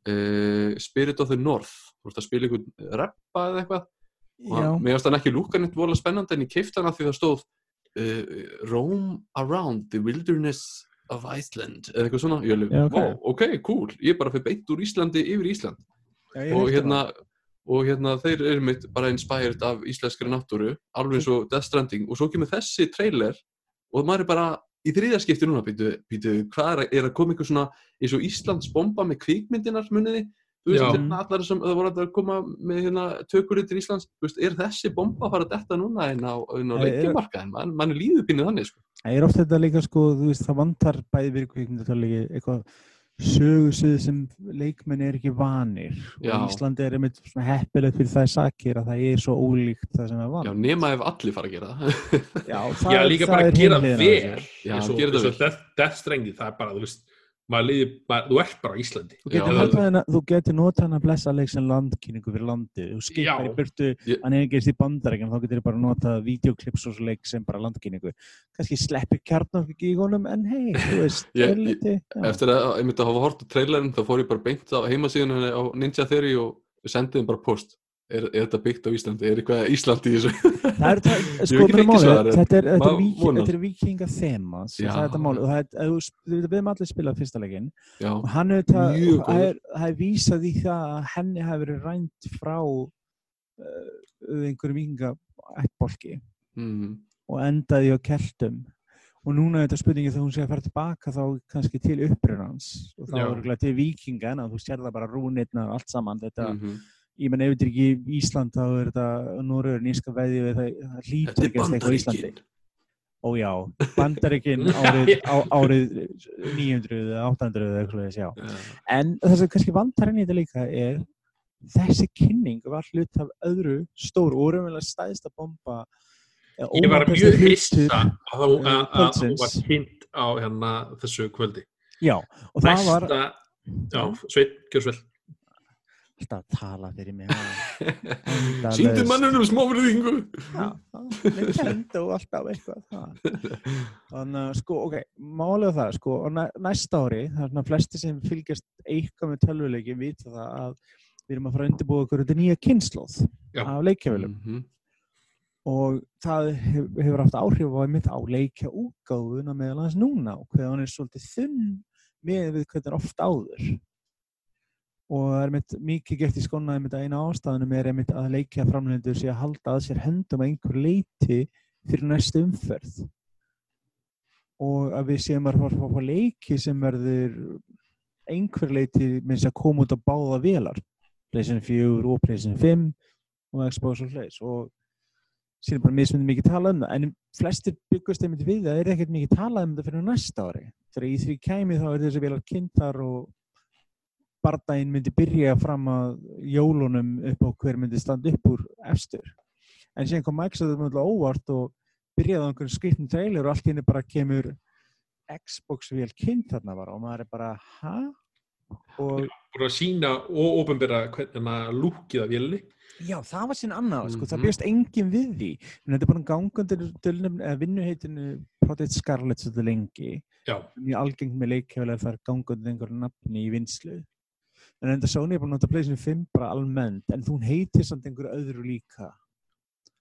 uh, Spirit of the North. Þú veist að spila einhvern rappa eða eitthvað? Og mér finnst hann ekki lúka neitt vola spennandi en ég keipti hann að því það stóð uh, Roam around the wilderness of Iceland eða eitthvað svona, ég alveg, Já, ok. wow, ok, cool. Ég er bara fyrir beint úr Íslandi yfir Ísland. Já, og hérna og hérna þeir eru mitt bara inspired af íslenskri náttúru, alveg eins og Death Stranding og svo kemur þessi trailer og maður er bara í þriðaskipti núna býtu, býtu, hvað er, er að koma einhver svona eins og Íslands bomba með kvikmyndinar muniði, þú veist, Já. hérna allar sem það voru að koma með hérna tökurinn til Íslands, þú veist, er þessi bomba að fara að detta núna inn á, á Nei, er- leikjumarkaðin, man, mann er líður pinnið þannig, sko. Er oft þetta líka sko, þú veist, það vantar bæði fyrir kvikmyndatöluleiki eitthvað sögusvið sem leikmenn er ekki vanir Já. og Íslandi er einmitt svona heppilegt fyrir það sakir að það er svo ólíkt það sem er Já, vann. nema ef allir fara að gera það. Já, já, líka bara að gera vel, Já, eins og Death, Death Stranding, það er bara, þú veist, maður liði, maður, þú ert bara Íslandi. Þú getur, notað hana, þú getur notað hann að blessa leik sem landkynningu fyrir landið. Þú skipar í burtu, Ég- hann er ekki í bandarækjum, þá getur þið bara notað videoklips og leik sem bara landkynningu. Kannski sleppi kjarnan ekki í honum, en hei, þú veist, Ég- já. Eftir að ég myndi að hafa hort á trailerin þá fór ég bara beint á heimasíðunni á Ninja Theory og sendið þeim bara post er, er þetta byggt á Íslandi, er eitthvað Íslandi í þessu? Það er það, sko, málið, svarið. þetta er, þetta er, vík, þetta er vikinga þema, það Já. er þetta málið, og það er, þú sp- við veitum allir spilað fyrsta leikinn, Já, og hann er þetta, það er, það vísað í það að henni hafi verið rænt frá uh, einhverjum vikinga ættbolki mm, og endaði á keltum. Og núna er þetta spurningi þegar hún sé að fara tilbaka þá kannski til upprunans og þá er til vikinga en þú sér það bara rúnirna og allt saman þetta, mhm. Ég menn ef þetta er ekki Ísland þá er þetta Norröður nýska veði við það, það hlýtur ekki að stekka Íslandi Ó já, Bandaríkin árið, á, árið 900 eða 800 eða eitthvað þess, já. Já. En það sem kannski vantar henni þetta líka er þessi kynning var hlut af öðru stóru og raunverulega stæðsta bomba eða Ég var mjög hissa að að- að hún var hint á hérna þessu kvöldi. Já, og það var Sveit, gjör svo vel. Alltaf að tala fyrir mig. Sýndu mannunum smáfriðingu Já, Nintendo alltaf eitthvað. Þannig að sko, ok, málega það, sko, og næ, næsta ári, það er svona flesti sem fylgjast eitthvað með tölvuleikin vita það að við erum að fara að undirbúa okkur þetta nýja kynnslóð af leikjavölum Mhm. og það hef, hefur haft áhrif á einmitt á leikja útgáfuna meðal hans núna og hvað hann er svolítið þunn með við hvernig er oft áður og er einmitt mikið gert í skona einmitt að eina ástafunum er einmitt að leikja framlendur að halda að sér hendum að einhver leiti fyrir næstu umferð. Og að við séum að fara fá leiki sem verður einhver leiti minnst að koma út að báða velar PlayStation 4 og PlayStation 5 og Xbox og hlutleis og síðan bara mismunum mikið talað um það. En flestir byggust einmitt við það er ekkert mikið talað um það fyrir næsta ári. Þegar í því kæmi þá er þessi velar kynntar og bardaginn myndi byrja fram að jólunum upp á hver myndi standa upp úr efstur en síðan kom Microsoft mjög óvart og byrjaði á einhvern skrifnum trailer og allt henni bara kemur Xbox vel kynnt þarna bara og maður er bara, hæ? Og Búin að sína og ofinbera hvernig maður lúkið af vélni. já, það var sín annað, sko, það Mhm. bjöst engin við því en þetta er bara eða vinnuheitinu Project Scarlet svolítið lengi Já, mjög algengt með leikjaflega þar gangundir einhverju nafni í vinslu en enda Sony er bara að nota PlayStation 5 bara almennt, en þú heitir samt einhverju öðru líka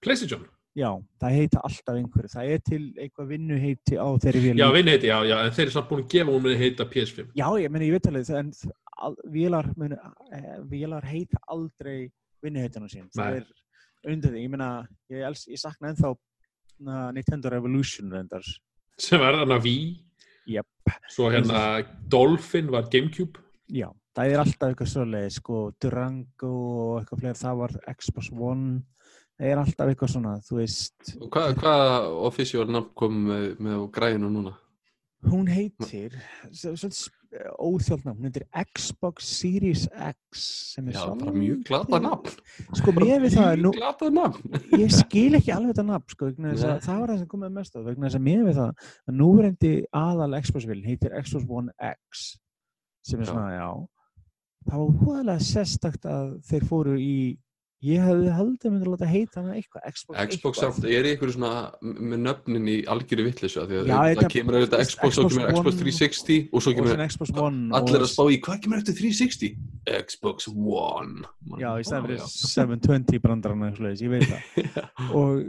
PlayStation. Já, það heita alltaf einhverju. Það er til eitthvað vinnuheiti á þeirri vél. Já, vinn heiti, já, já, en þeir eru samt búin að gefa hún með heita PS5. Já, ég meni, ég veit alveg en al- vélar, meni, eh, vélar heita aldrei vinnuheitinu sín. Það er undir því. Ég meina, ég, els, ég sakna ennþá na, Nintendo Revolution reyndar. Sem var þarna Wii. Jep. Svo hérna Dolphin var Gamecube. Já, það er alltaf eitthvað svoleið, sko, Durango og eitthvað fleira. Það var Xbox One. Það er alltaf eitthvað svona, þú veist. Og Hvað hva official nafn kom með, með á græðinu núna? Hún heitir, svolítið óþjóld nafn, hún heitir Xbox Series X sem er Já, bara mjög glata nafn. Sko mér við það, nú, ég skil ekki alveg þetta nafn sko, vegna þess að Nei. það var það sem komið mest á vegna þess að mér við það að núverendi aðal Xbox-vilin heitir Xbox One X sem er Já. svona, já það var húðalega sérstakt að þeir fóru í ég hefði haldið myndi að láta heita hana eitthvað Xbox, Xbox eitthvað. er einhverju svona með nöfnin í algjöru vittlisu því að Já, það kemur auðvitað Xbox Xbox Xbox One 360 og svo kemur allir að spá í hvað kemur eftir 360? Xbox One Man, já, í stæðan fyrir 720 brandarana ég veit það og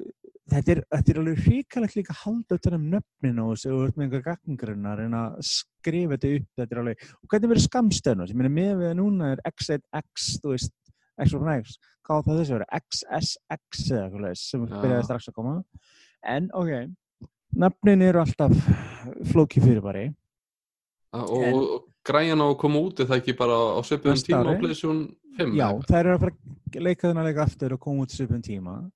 þetta er, þetta er alveg hrikalegt líka að halda utan um nöfnin og þessu og þú ert með einhver gagngrunnar en að skrifa þetta upp þetta er alveg, og hvernig verður skamstöðnum ég meina með við að núna er X1X þú veist, X1X hvað það þessu verið, XSX eða eitthvað sem Já. byrjaði strax að koma. En ok, nöfnin eru alltaf flóki fyrirbæri. Og, En- og græjan á að koma út er það ekki bara á Næsta tíma á? PlayStation 5 Já, þær eru að fara að leika aftur og koma út svipum tíma.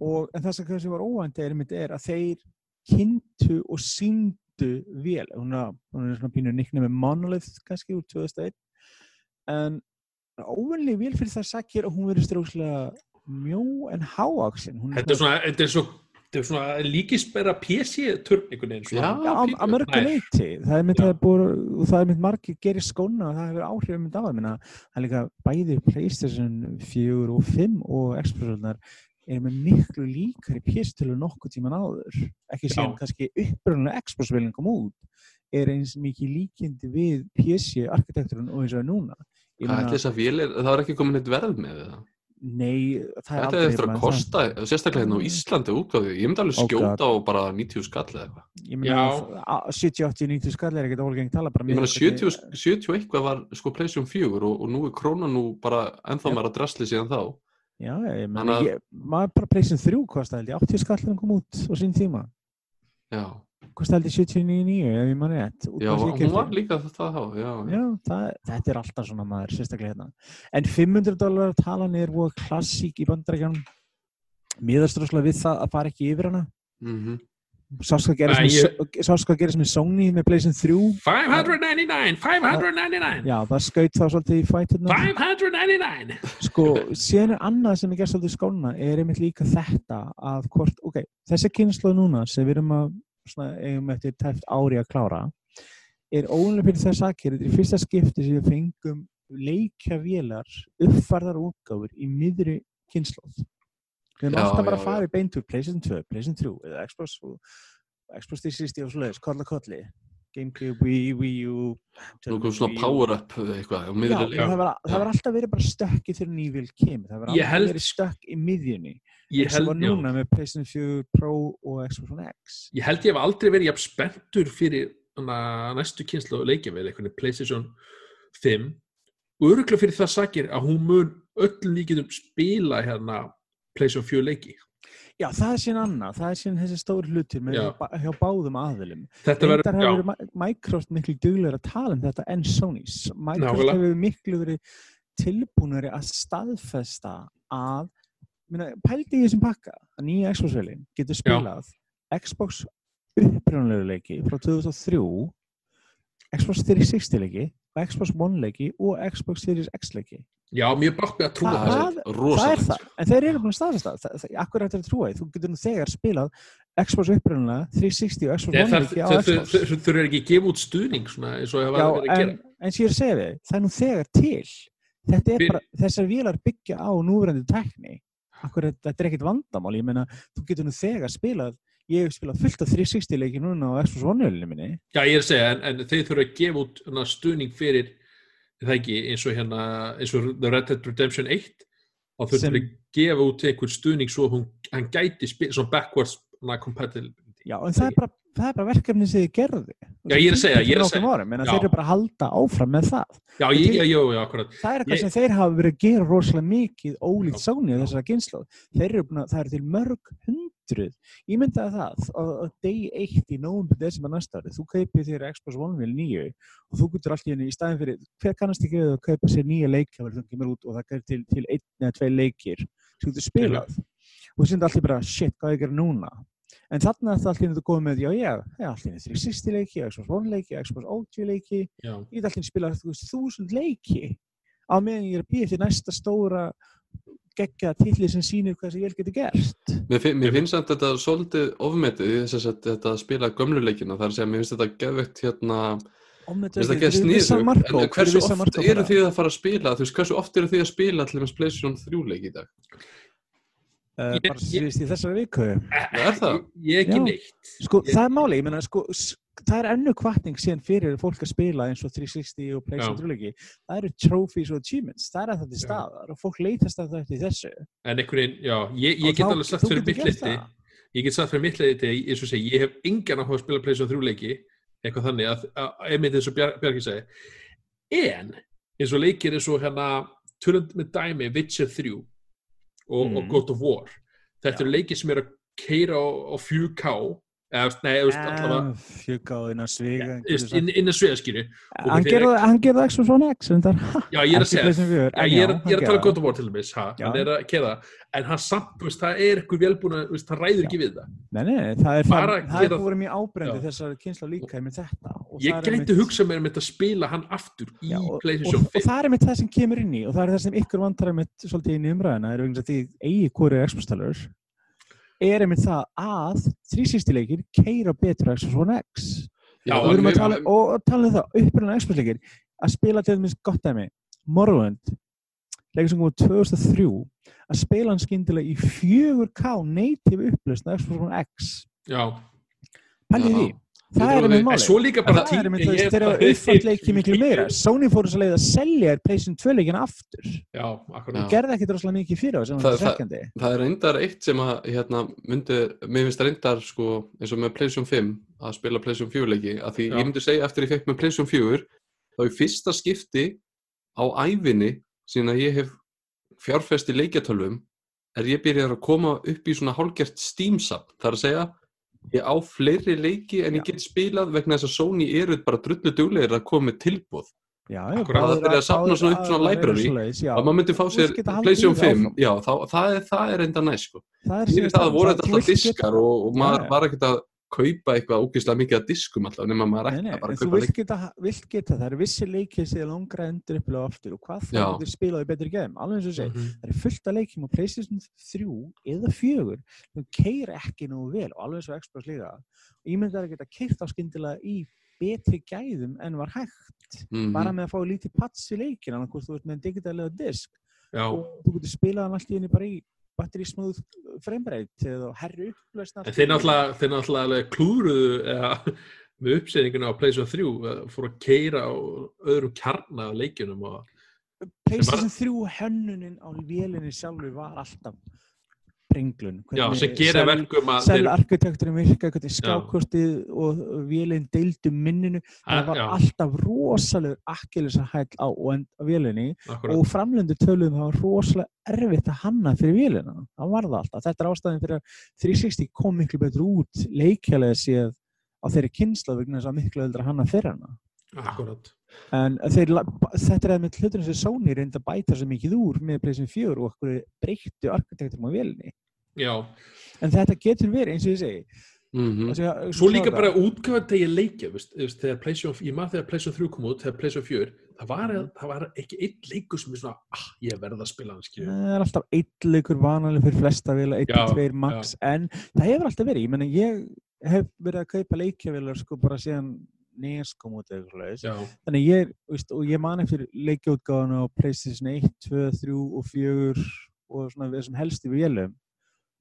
Og en það sem var óvænt er, er að þeir kynntu og síndu hún er, hún er svona pínu nikni með Monolith kannski úr 2001 en óvenlega vel fyrir það sakir að hún verður strókslega mjó en háaksin Þetta er svona, þetta er svo, þetta er svona einhvern veginn. Já, að mörgu leiti. Það er mynd og er margir gerir skóna og það hefur áhrif mynd á það. Er líka bæði Playstation 4 og 5 og Xbox-völdnar er með miklu líkari PS-tölu nokkuð tíman áður. Ekki Já. kannski uppröðulega Xbox-völdin kom út er eins mikið líkindi við PC-arkitekturinn og eins og er núna. Að er, það var ekki komin eitt verð með það Nei, það er Þetta er eftir að kosta, sérstaklega hérna á Íslandi útgáfið, ég myndi alveg Oh skjóta á bara 90 skall eða eitthvað. Ég meina, Já. 70, 80, 90 skall er ekkert ólega tala bara Ég við hvernig- 70, 70 eitthvað var sko PlayStation 4 og, og nú er krónan nú bara ennþá meira drasli síðan þá. Já, ég ég, maður bara pleysin þrjú kosti held ég, 80 skallin kom út á sín tíma. Já, Kosti held ég 79 ef ég mann rétt. já hún var líka það þá, já. Já, það, þetta er alltaf svona maður, sérstaklega hérna. En 500 dólar talan er voru klassík í bandarækjanum. Miðast rosalega við það að fara ekki yfir hana. Mm Sást hvað gerist með, Sony með pleysin 3. 599, 599, Já, það skaut þá svolítið í fæturna. 599. Sko, síðan er annað sem er gert svolítið í skóna er einmitt líka þetta að hvort, ok, þessi kynslu núna sem við erum að, svona, eigum eftir tæft ári að klára er óunlega fyrir þess aðkýr, þetta er fyrsta skipti sem við fengum leikjavélar uppfærðar útgáfur í miðri kynsluð. Við erum alltaf bara að fara í beint úr PlayStation 2, PlayStation 3 eða Xbox og Xbox 360 og svoleiðis, kolla kolli, Gamecube, Wii, Wii U, kom svona power-up eitthvað Já, það var, það var alltaf verið bara stökk í þegar nývil kemur. Það var Ég alltaf verið stökk í miðjunni. Ég sem var held, já, núna með PlayStation 4 Pro og Xbox One X. ég held ég hef aldrei verið jafn spenntur fyrir næstu kynslu leikjavél, eitthvað PlayStation 5 og öruglega fyrir það sakir að hún mun öllum líkitum spila hérna PlayStation 4 leiki. Já, það er síðan annað, það er síðan þessi stóri hlutir með Já. hjá, báðum aðilum. Þetta verður, já, verið Mi- Microsoft miklu duglegur að tala um þetta en Sony. Microsoft Nákvæmlega. hefur miklu verið tilbúinari að staðfesta að, minna, pældi í þessum pakka, að nýja Xbox-velin getur spilað Xbox upprjónulegu leiki frá 2003, Xbox 360 leiki, Xbox One leiki og Xbox Series X leiki. Já, mjög bátt með að trúa Það- þessu. það- Það er það, en þeir eru búin að staðfesta það. það. það akkur þetta að trúa því, þú getur nú þegar spilað Xbox upprunalega, 360 og Xbox One það- leiki á Xbox. þau- þau- Þau eru ekki að gefa út stuðning svona eins og það var að en, gera. eins og ég er að segja við, það er nú þegar til. Þetta er Fyr- bara, þessar vélar byggja á núverandi tækni. Akkur, þetta er ekkit vandamál, ég meina, þú getur nú þegar spilað, ég hef spilað fullt af 360 leiki núna á Xbox One-ölinu minni. Já, ég er að segja, en, en þeir þurfa að gefa út stuðning fyrir það ekki, eins og hérna eins og The Red Dead Redemption 1 og þau Sem- þurfa að gefa út einhver stuðning svo hún, hann gæti svona backwards compatible Já, en það er bara, það er bara verkefni sem þið gerðu. Já, ég er að segja, ég er að segja. Árum, en þeir eru bara að halda áfram með það. Já, ég, já, já, já, akkurat Það er eitthvað sem þeir hafa verið að gera rosalega mikið ólíkt. Sony á þessara kynslu. Þeir eru búin að, það eru til mörg hundruð. Ég myndaði það að, að degi eitt í nóvumbi desember næsta ári, þú kaupir þér Xbox One vil nýju og þú getur allt í staðin fyrir, hver kannast ekki að kaupa sér nýja leikja þegar þú kemur út og það er til, til einn eða tvei leikir sem þú spilað. Og þú syndir allir bara, shit, hvað ég gera núna? En þarna er það allir þetta góð með, já, já, já, allir 360 leiki, Xbox One leiki, Xbox OG leiki, já. ég get alltaf spila þú veist, þúsund leiki á meðan ég er að býja eftir næsta stóra geggja tilli sem sýnir hvað sem ég getur gert Mér, mér finnst samt þetta svolítið ofmetið þess að þetta að spila gömluleikina þar að segja, mér finnst þetta geðvegt hérna mér finnst þetta geð sniðu en hversu oft eru þið að fara að spila? Þú veist, hversu oft eru þið að spila til þess PlayStation 3 leik í dag? Uh, Ég- bara síðust í þessari viku. Er það? Ég, ég ekki neitt. Sko, Ég- það er máli, ég menna sko, það er ennu kvartning síðan fyrir fólk að spila eins og 360 og PlayStation Já. 3 leiki það eru trophies og achievements, það er að þetta Já. staðar og fólk leitast að þetta í þessu En einhvern veginn, já, ég, ég get alveg sagt þú fyrir getur mitt gert leiti það. ég get sagt fyrir mitt leiti, eins og segi, ég hef engan áhuga að spila PlayStation 3 leiki eitthvað þannig að, einmitt eins og Bjar, Bjarki segi en eins og leikir eins og hérna tölund með dæmi Witcher 3 og, Mm. og God of War þetta eru leikir sem eru að keira á, á 4K eða, nei, þú veist, allavega fjöka á innan sviga þú veist, inn, að hann þeir- gerði hann gerði það Xbox One X reyndar. já, ég er að Ekki segja PlayStation 4, Já, en ég er, er hann að tala gerði um War til ha, Já. hann er að keða en hann samt, þú veist, það er eitthvað velbúna, þú veist, það ræður ekki við það Nei, nei, það er, það, það er mjög ábrendi Já. þessar kynsla líka með þetta. Og ég það er gæti hugsað mér um þetta að spila hann aftur í og, og, PlayStation og 5 það er einmitt það sem kemur inn í og það er það sem ykkur vantar einmitt svolítið inn í umræðina er vegna að því eigi hvori Xbox-talur er einmitt það að 360 leikir keira betur á Xbox One X. Já, og, við erum að tala, og, og tala um það, upprunna Xbox leikir að spila til dæmis gott dæmi Morrowind leikur sem komið 2003 að spila hann skyndilega í 4K native upplöst á Xbox One X. Já, pælið Já. því, það er einmitt máli það er einmitt þess ég- þeir eru uppfært leiki miklu meira. Sony fór þess að leið að selja PlayStation 2 leikina aftur. Já, akkurat. Gerði ekkit rosalega mikið fyrir það Það- það- það er reyndar eitt sem að hérna, myndi, mér finnst reyndar sko, eins og með PlayStation 5 að spila PlayStation 4 leiki að því Já. ég myndi segja eftir ég fekk með PlayStation 4 þá í fyrsta skipti á ævinni síðan að ég hef fjárfest í leikjatölvum er ég byrjar að koma upp í svona hálgert Steam-sap þar að segja ég á fleiri leiki en ég Já. get spilað vegna þess að Sony eru bara drullu duglegir að koma með tilbúð já, Akkurat. Það er að safna svona upp svona library, að maður myndi fá sér PlayStation 5 já, þá, það, er, það er enda næst sko. fyrir það voru þetta alltaf diskar og, maður Já, já. var ekkert að kaupa eitthvað ógeðslega mikið að diskum alltaf nema maður Nei, nei, að bara þú kaupa vilt leik geta, vilt geta, það eru vissi leikir sem er langra endur upplega aftur og hvað það getur spilaði betri geðum, alveg eins og segja Mhm. það eru fullt af leikjum á PlayStation 3 eða 4 sem keira ekki nógu vel og alveg eins og Xbox líka og ég myndi að geta keirt á skyndilega í betri gæðum en var hægt Mhm. bara með að fá lítið pats í leikin annað hvort þú ert með en digitalega disk já, og þú getur spilað hann allt í henni bara í battery smooth framerate eða herri upplösn en þeir náttúrulega klúruðu eða, með uppsetninguna á PlayStation 3 eh, fór að keira á öðrum kjarna á leikjunum og PlayStation 3 hönnunin á vélinni sjálfur var alltaf sprenglun Já, sem gerir verkum að Cell þeir, arkitekturinn virka, skákostið og vélinn deildu minninu það var já, alltaf rosalegur akkilisa hæll á vélinni akkurat, og framlöndu töluðum það var rosalega erfitt að hanna fyrir vélina. Það var það alltaf, þetta er ástæðin fyrir að 360 kom miklu betur út leikjalega séð á þeirri kynsla vegna þess að miklu öldra að hanna fyrir hana. Akkurat. En þeir, þetta er með hluturinn sem Sony reyndi að bæta svo mikið úr með Playstation 4 og okkur breyttu arkitekturum á vélinni Já, en þetta getur verið eins og ég segi Mhm. Þessi að- svo líka bara útgöfan þegar ég leikja, veist, veist, þegar PlayStation, ég maður þegar PlayStation 3 kom út, þegar PlayStation 4, það var, Mhm. það var ekki einn leikur sem er svona, ah, ég verð að spila. Það er alltaf eitt leikur vanalega fyrir flesta vila, eitt, Já, tveir max, en það hefur alltaf verið, ég menna ég hef verið að kaupa leikjavilar sko bara síðan NES kom út eða eitthvað svoleiðis. Já, þannig ég, veist, og ég man eftir leikjautgáðan á Playstation 1, 2, 3 og 4 og svona þessum helstu vélum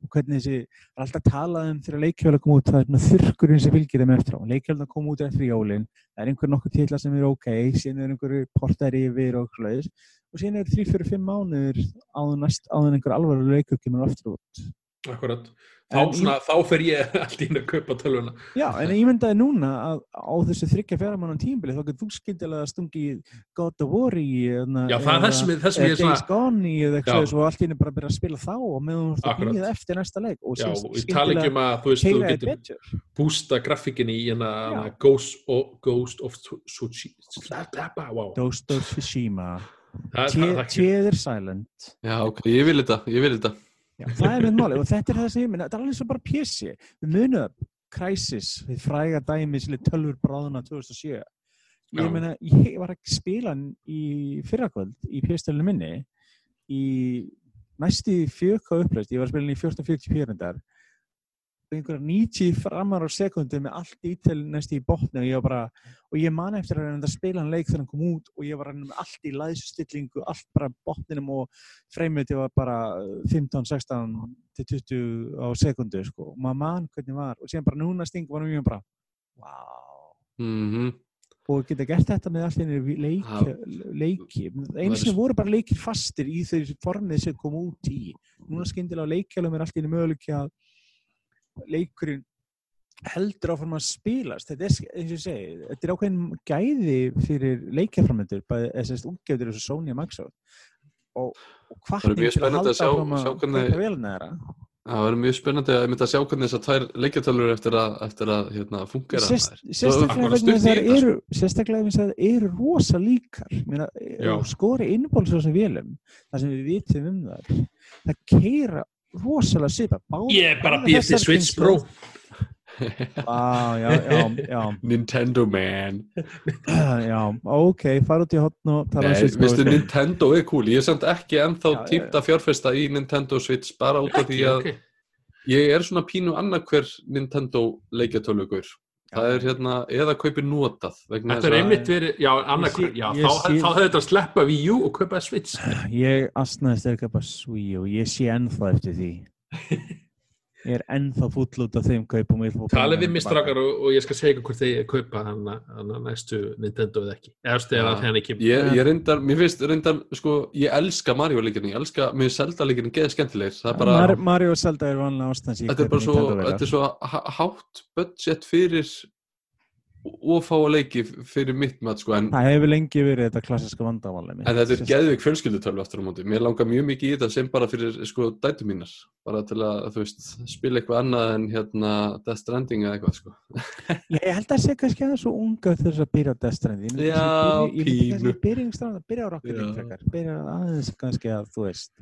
og hvernig þessi, það er alltaf talað um þegar leikjavilar kom út, það er svona þurrkurinn sem fylgir þeim eftir á, leikjavilar kom út eftir jólin það er einhver nokkuð titla sem er ok síðan er einhver portar yfir og svoleiðis og síðan er 3-4-5 mánuður áður næst, áður einhver alvarlega leikur kemur aftur út akkurat. Þá, svona, þá fer ég allt í inn að kaupa tölvuna. Já, en ég myndaði núna að á þessu þryggja fjara mannan tímbili þá getur þú skyndilega stungið God of War í er ég, ég er Days Gone í eða eitthvað svo allt í henni bara að byrja að spila þá og meðan þú ert að býða eftir næsta leik og ég um þú keira eitt getur betur bústa grafíkin í hérna, hérna Ghost of, Tsushima, wow. Ghost of Tsushima Það, það, það, það, Tear Silent Já, ok, ég vil þetta, ég vil þetta. Já, það er með máli og þetta er það sem ég minna, þetta er alveg svo bara PC við munum það, Crysis við fræga dæmi er tölfur bráðuna 2007 Já. ég meina, ég var að spila í fyrrakvöld í PS-tölunum minni í næstu fjöka upplöst, ég var að spila í 1440 pjörundar einhverja 90 framar á sekundu með allt dítel næstu í botni og ég var bara, og ég man eftir að reynda að spila hann leik þegar hann kom út og ég var að reyna með allt í læðsustillingu, allt bara botninum og freymiti var bara 15, 16 til 20 á sekundu sko, og maður man hvernig var. Og síðan bara núna stingu var mjög bara wow Mm og geta gert þetta með allt einu leiki, leiki. einu sinni voru bara leikir fastir í þessu formið sem kom út í. Núna skyndilega á leikjálum er allt einu möguleik að leikurinn heldur áfram að spilast. Þetta er, eins og ég segi, þetta er ákveðin gæði fyrir leikjaframöndur eða sérst útgefður þessu Sony og Microsoft og, og Það er mjög að spennandi að sjá- að hvernig- Það verður mjög spennandi að ég myndi að sjá hvernig þessar tvær leikjartölur eftir að, eftir að hérna, fungera. Sérstaklega bara vegna stutt í þess að þetta, þær eru þess að rosa líkar. Meina, skori innbóls á þessum vélum það sem við vitum um þær það keira rosalega Báð- ég er bara býð til þessar Switch Pro. Já, já, já, Nintendo man. já, ok, fara út í hotn og tala um Switch Pro sko. Nintendo er cool. Ég er samt ekki ennþá tímt að fjárfesta í Nintendo Switch bara út af því að ok. ég er svona pínu annarkver Nintendo leikjartölugur. Það er hérna, eða kaupi notað. vegna Þetta er að- einmitt verið, já, annarkvör, sé- já, ég þá, sé- þá hefði þetta að sleppa við Jú og kaupa Switch. ég astnaðist ekki bara sví og ég sé ennþá eftir því ég er ennþá fúll út af þeim kaupum ég Talið við tilbaka. strákar og, og ég skal segja hvort þeir kaupa hann að næstu Nintendo eða ekki. Eða þegar Já. að henni kemur. Ég, ég reyndar, mér finnst reyndar, sko, ég elska Mario leikinni, ég elska, mér Zelda leikinni geða skemmtilegir, það er bara, Mar Mario og Zelda er vanlega ástæðans þetta er bara svo, þetta er svo há- hátt budget fyrir ofáa leiki fyrir mitt mat, sko, en, Það hefur lengi verið þetta klassiska vandamáli en þetta er geðvik fjölskyldutölvu aftur á móti, mér langar mjög mikið í þetta sem bara fyrir, sko, dætu mínar, bara til að, veist, spila eitthvað annað en hérna Death Stranding eða eitthvað, sko. Ég held að sé kannski aðeins svo unga þess að byrja á Death Stranding. Já, pínu. byrja á Rocket League. Byrja aðeins kannski að, þú veist.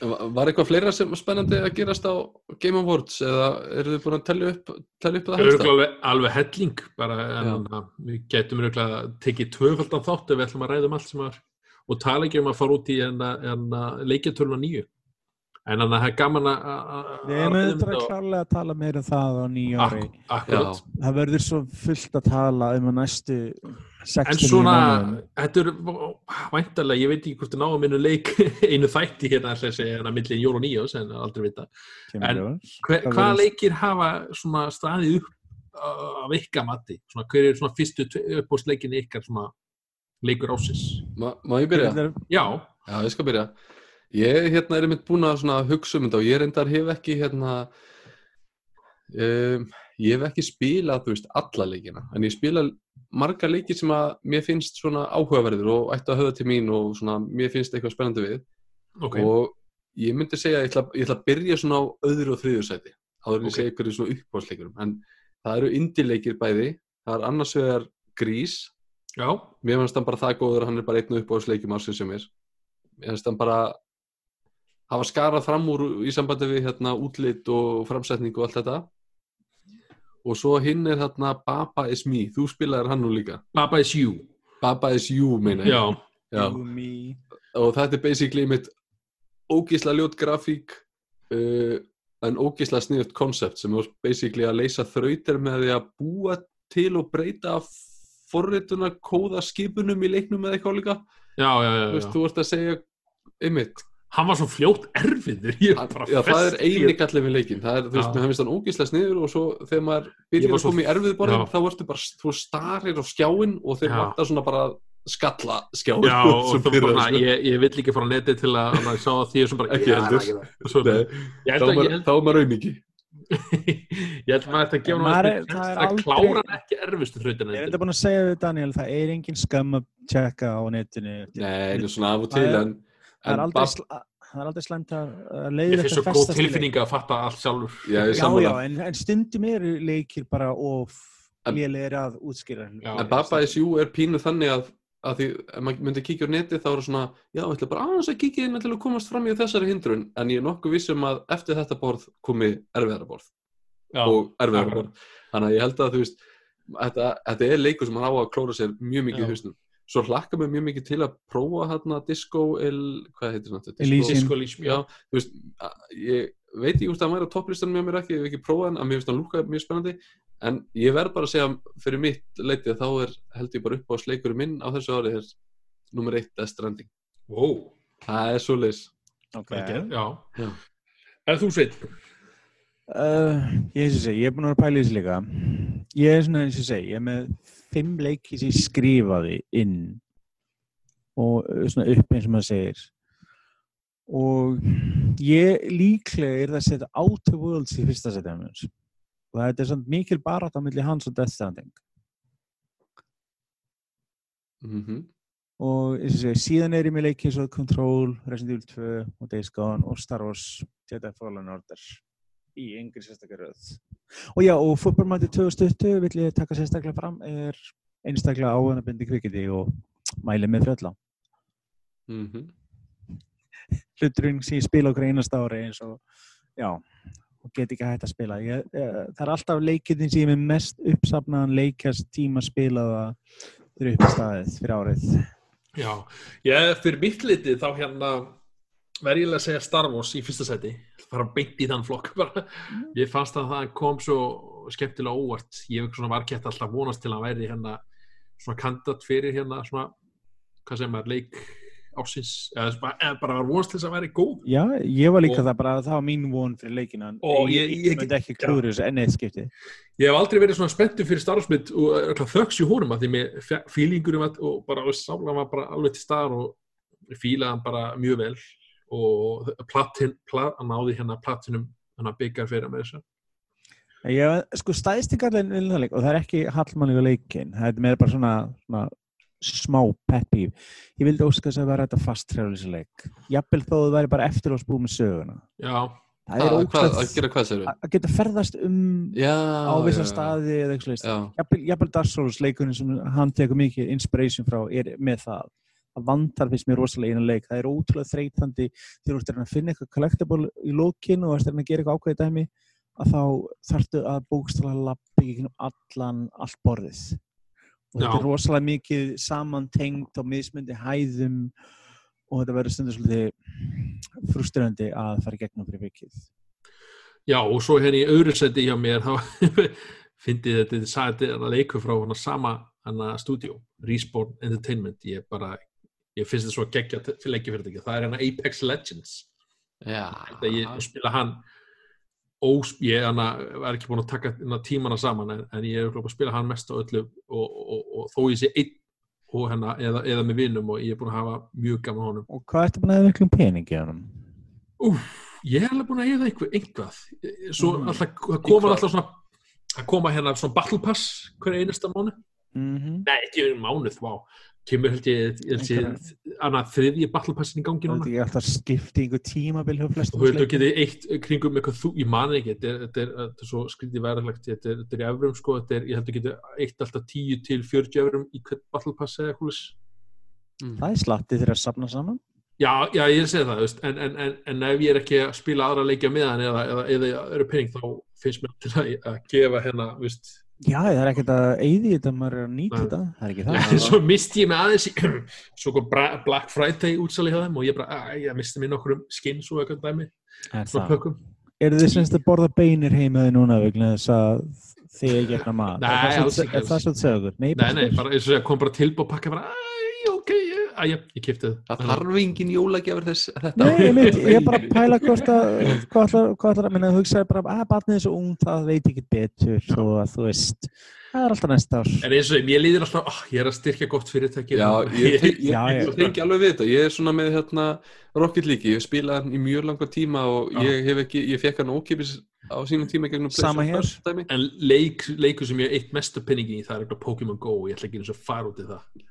Va- Var eitthvað fleira sem spennandi að gerast á Game Awards eða eru þið búin að tellja upp, tellja upp það? Örgulega alveg, alveg helling bara, en að við getum örgulega tekið tvöfaldan þátt ef við ætlum að ræða um allt sem var og tala ekki um að fara út í en að leikjartöluna nýju en þannig að það er gaman að að- að- Við að erum um auðvitað þetta klárlega að tala meira um það á nýja ári. Ak- Akkurat, Það verður svo fullt að tala um að næstu en 69 svona mánuðum. þetta er væntalega, ég veit ekki hvort það ná að minna leik einu þætti hérna alltaf að segja hérna milli jól og nýjós en aldrei vita kemur en- Það hvaða leikir hafa svona staðið upp af ykkar mati? Svona, hver er svona fyrstu uppbóðsleikinni ykkar svona leikur ásins? Má, má ég byrja? Já, Já, ég skal byrja. Ég hérna, er einmitt búin að hugsa um þetta og ég reyndar hef ekki hérna, um, ég hef ekki spilað, veist, alla leikina en ég spila marga leiki sem að mér finnst svona áhugaverður og ætti að höfða til mín og svona mér finnst eitthvað spennandi við. Ok, og ég myndi segja að ég ætla, ég ætla að byrja svona á öðru og þriðju sæti áður en Ok. ég segja ykkur svona uppbóðsleikurum en það eru indileikir bæði það er annars vegar Grís já, mér finnst hann bara það góður hann er bara einn uppbóðsleikum ársins sem er mér finnst hann bara hafa skarað fram úr í sambandi við hérna útlit og framsetning og allt þetta og svo hinn er hérna Baba is me, þú spilaðir hann nú líka Baba is you Baba is you meina ég. já, Já. You, me. og þetta er basically mitt ógísla ljót grafík uh, en ógísla sniðut koncept sem er basically að leysa þrautir með því að búa til og breyta forrituna kóða skipunum í leiknum eða eitthvað líka já, já, já, þú, veist, já. þú ert að segja einmitt, hann var svo fljótt erfiður já, það er festi- eini gallið við leikin það er, þú veist, mér finnst hann ógísla sniður og svo þegar maður byrjar var að svo- koma í erfið borðin Já. þá ertu bara, þú starir á skjáin og þeir Já. vantar svona bara að skalla skjáin já, og Svo þú byrjar bara, sko. ég, ég vill ekki fara á netið til að, að sjá að því sem bara Ekki heldur. Svo- þá er maður- auðmiki ég held að maður ætti að gefa hann það að klára ekki erfistu hlutina Ég er enda búin að segja við Daniel, það er engin skam að tjekka á netinu. Nei, það er svona af og til en, Það er aldrei, er aldrei slæmt að að ég leiðir finnst svo góð tilfinning að fatta allt sjálfur. Já, ég Já, já, en, en stundum eru leikir bara of lélegir að útskýra. Já. En Baba is you er pínu þannig að, að því, ef maður myndi kíkja á netið þá er það svona, já, ég ætla bara aðeins að kíkja inn til að komast fram í þessari hindrun en ég er nokkuð vissum að eftir þetta borð komi erfiðara borð. Já, og erfiðara borð. Þannig að ég held að þú veist þetta, þetta er leikur sem hann á að klóra sér mjög mikið í hausnum svo hlakka mér mjög mikið til að prófa hérna disco el, hvað heitir þetta? Disco Elysium, Já, þú veist, að- ég veit ekki hvort það væri á topplistanum með mér ekki, ég hef ekki prófað hann, að mér finnst hann lúka mjög spennandi, en ég verð bara að segja fyrir mitt leitið að þá er held ég bara upp á sleikurinn minn á þessu ári er nummer eitt Death Stranding. wow, Það er svo leis. Okay. okay. já. Já. en þú sveit Uh, ég, ég er búin að að pæla í þessu líka. Ég er svona eins og segi, ég er með fimm leiki sem ég skrifaði inn og uh, svona upp eins og maður segir. Og ég líklega er það að setja Outer Worlds í fyrsta setja. Og þetta er samt mikil barátt á milli hans og Death Stranding. Mm og eins og segi, síðan er ég með leikið svo Control, Resident Evil 2 og Days Gone og Star Wars Jedi Fallen Order í yngri sérstaklega röð. Og já, og Manager 2020 vill ég taka sérstaklega fram er einstaklega áhengabindi kvikindi og mæli með frjölla -hmm. hluturinn sem ég spila okkur einast ári eins og já, og get ekki hægt að spila. Ég, ég, það er alltaf leikindin sem ég er með mest uppsafnaðan leikjast tíma spilaða fyrir upp í staðið fyrir árið. Já, ég fyrir mitt litið þá hérna verð ég að segja Star Wars í fyrsta seti fara beint í þann flokk bara. ég fannst að það kom svo skemmtilega óvart. Ég hef svona varkett alltaf vonast til að væri hérna svona kandidat fyrir hérna svona, hvað segir maður, leik ásins, eða bara, eða bara var vonast til þess að væri góð. Já, ég var líka Og- það bara, það var mín von fyrir leikina en Og ég, ég- ég, myndi ekki klúður þessu enn eitt skipti. Ég hef aldrei verið svona spenntur fyrir starfsmynd og örugglega þöks í honum að því með fílingurum og bara sála var bara alveg til staðar og fílaði hann bara mjög vel og platin, plat, náði hérna platinum hann að byggja fyrir með þessu. Ég, sko, stæðstingarlegin það og það er ekki hallmannlega leikin það er meira bara svona, svona smá peppi. Ég vildi óska þess að vera þetta fast treflis leik. Jafnvel þó það væri bara eftir á spú með söguna. Já, það er Hvað, hvað, að geta ferðast um Já, á vissa já, staði eða eitthvað Já, jafnvel, jafnvel Dark Souls leikurinn sem hann tekur mikið inspiration frá er með það að vantar fyrst mér rosalega einan leik. Það er ótrúlega þreytandi þegar þú ert að finna eitthvað collectible í lókin og ert að gera eitthvað ákveðið dæmi að þá þarftu að bókstala lappi í gegnum allan allt borðið. Og þetta er rosalega mikið samantengt á mismundi hæðum og þetta verður stundur svolítið frustrandi að fara í gegnum fyrir vikið. Já og svo hérna í öðru seti hjá mér þá fyndi þetta þetta þetta leikur frá hana sama hana stúdíu, Respawn Entertainment. Ég bara, ég finnst þetta svo geggja til leikja fyrir þetta, það er hérna Apex Legends já. þetta ég spila hann ós, ég hana, var ekki búin að taka hana, tímana saman en, en ég er að spila hann mest á öllu og, og, og, og þó ég sé einn og hérna, eða, eða með vinum og ég er búin að hafa mjög gaman honum Og hvað ertu búin að hafa miklum pening í honum? ég er alveg búin að eða einhver, einhvað svo Mm. alltaf, það koma alltaf svona það koma hérna svona battle pass hverja einasta mánu, Mm -hmm. nei ekki einu mánuð, vá kemur held ég, held ég annað þriðji battle passin í gangi Það núna er ekki alltaf skipti einhver tímabil hjá flestum og þú leikjum? getið eitt kringum eitthvað þú, ég mani ekki, þetta er, þetta er, þetta er svo skrítið verðarlegt, þetta er, þetta er í evrum sko, þetta er, ég held að getið eitt alltaf 10 til 40 evrum í hvert battle pass eða eitthvað. Mm. Það er slatti þegar að safna saman Já, já, ég segi það, veist, en, en, en, en ef ég er ekki að spila aðra leikja með hann eða, eða, eða eru penning þá finnst mér til að, að gefa hérna, veist, Já, það er ekkert að eyði þetta maður er að nýta þetta. Það er ekki Já, það. svo misti ég mig aðeins í svo kom Black Friday útsali hjá þeim og ég bara, að, ég misti mig nokkur um skins og eitthvað dæmi, Er það? þið semst að borða beinir heimaði núna vegna þess að þið er ekki eitthvað mat? Nei, það alls ekki, Er það svo að segja okkur? Nei, Nei, bara eins og segja, kom bara tilbúð pakka bara, æ, ok, ég, ég kipti Það þarf engin jólagjafur þess þetta. Nei, ég, mynd, ég er bara að pæla hvort að hvað ætlar, að minna að hugsa bara að barnið er svo ung, það veit ekki betur og að þú veist, það er alltaf næsta ár. En eins og þeim, ég líður alltaf, oh, ég er að styrkja gott fyrirtæki. Já, ég, ég, ég, tengi alveg við þetta. Ég er svona með hérna Rocket League, ég hef spilað hann í mjög langa tíma og Já. ég hef ekki, ég fekk hann ókipis á sínum tíma gegnum. En leik, leikur sem ég hef eitt mestu penningi í, það er eitthvað Pokémon Go og ég ætla ekki eins og fara út í það.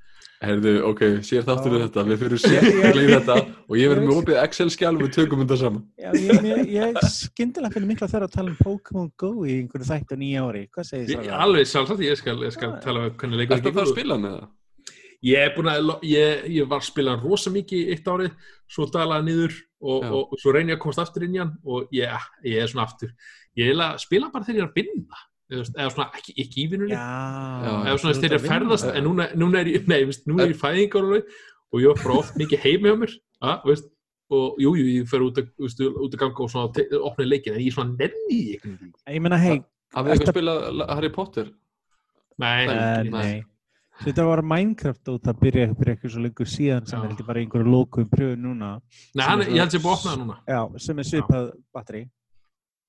Herðu, ok, sér þáttur við þetta, við fyrir Já, já. sér í þetta og ég verður Ég með opið Excel-skjál og við tökum þetta saman. Já, ég, ég, ég skyndilega fyrir mikla þeirra að tala um Pokémon Go í einhverju þættu nýja ári hvað segir Ég, það? alveg sjálfsagt, ég skal, ég skal Já. tala um hvernig leikur að fara að spila hann eða? Ég er að, ég, ég var að spila rosa mikið eitt árið, svo dalaði niður og, og, og svo reyni ég að komast aftur inn í hann og ég, ég er svona aftur. Ég er að spila bara þegar ég er að eða, veist, eða svona ekki, ekki í vinnunni. Já, eða svona er að ferðast en núna, núna er ég, er Eh. ég fæðingar og ég var bara oft mikið heim hjá mér að, veist, og jú, jú, ég fer út að, veist, út að ganga og svona opna leikin, en ég er svona nenni. Ég meina, hei, Hafið þið eitthvað að spila Harry Potter? Nei, Nei, uh, nei. nei Þetta var Minecraft og það byrja fyrir eitthvað svo lengur síðan sem er heldur bara einhverju lókuðum pröfu núna nei hann, ég held sér búið að opna það núna. Já, sem er svipað batteri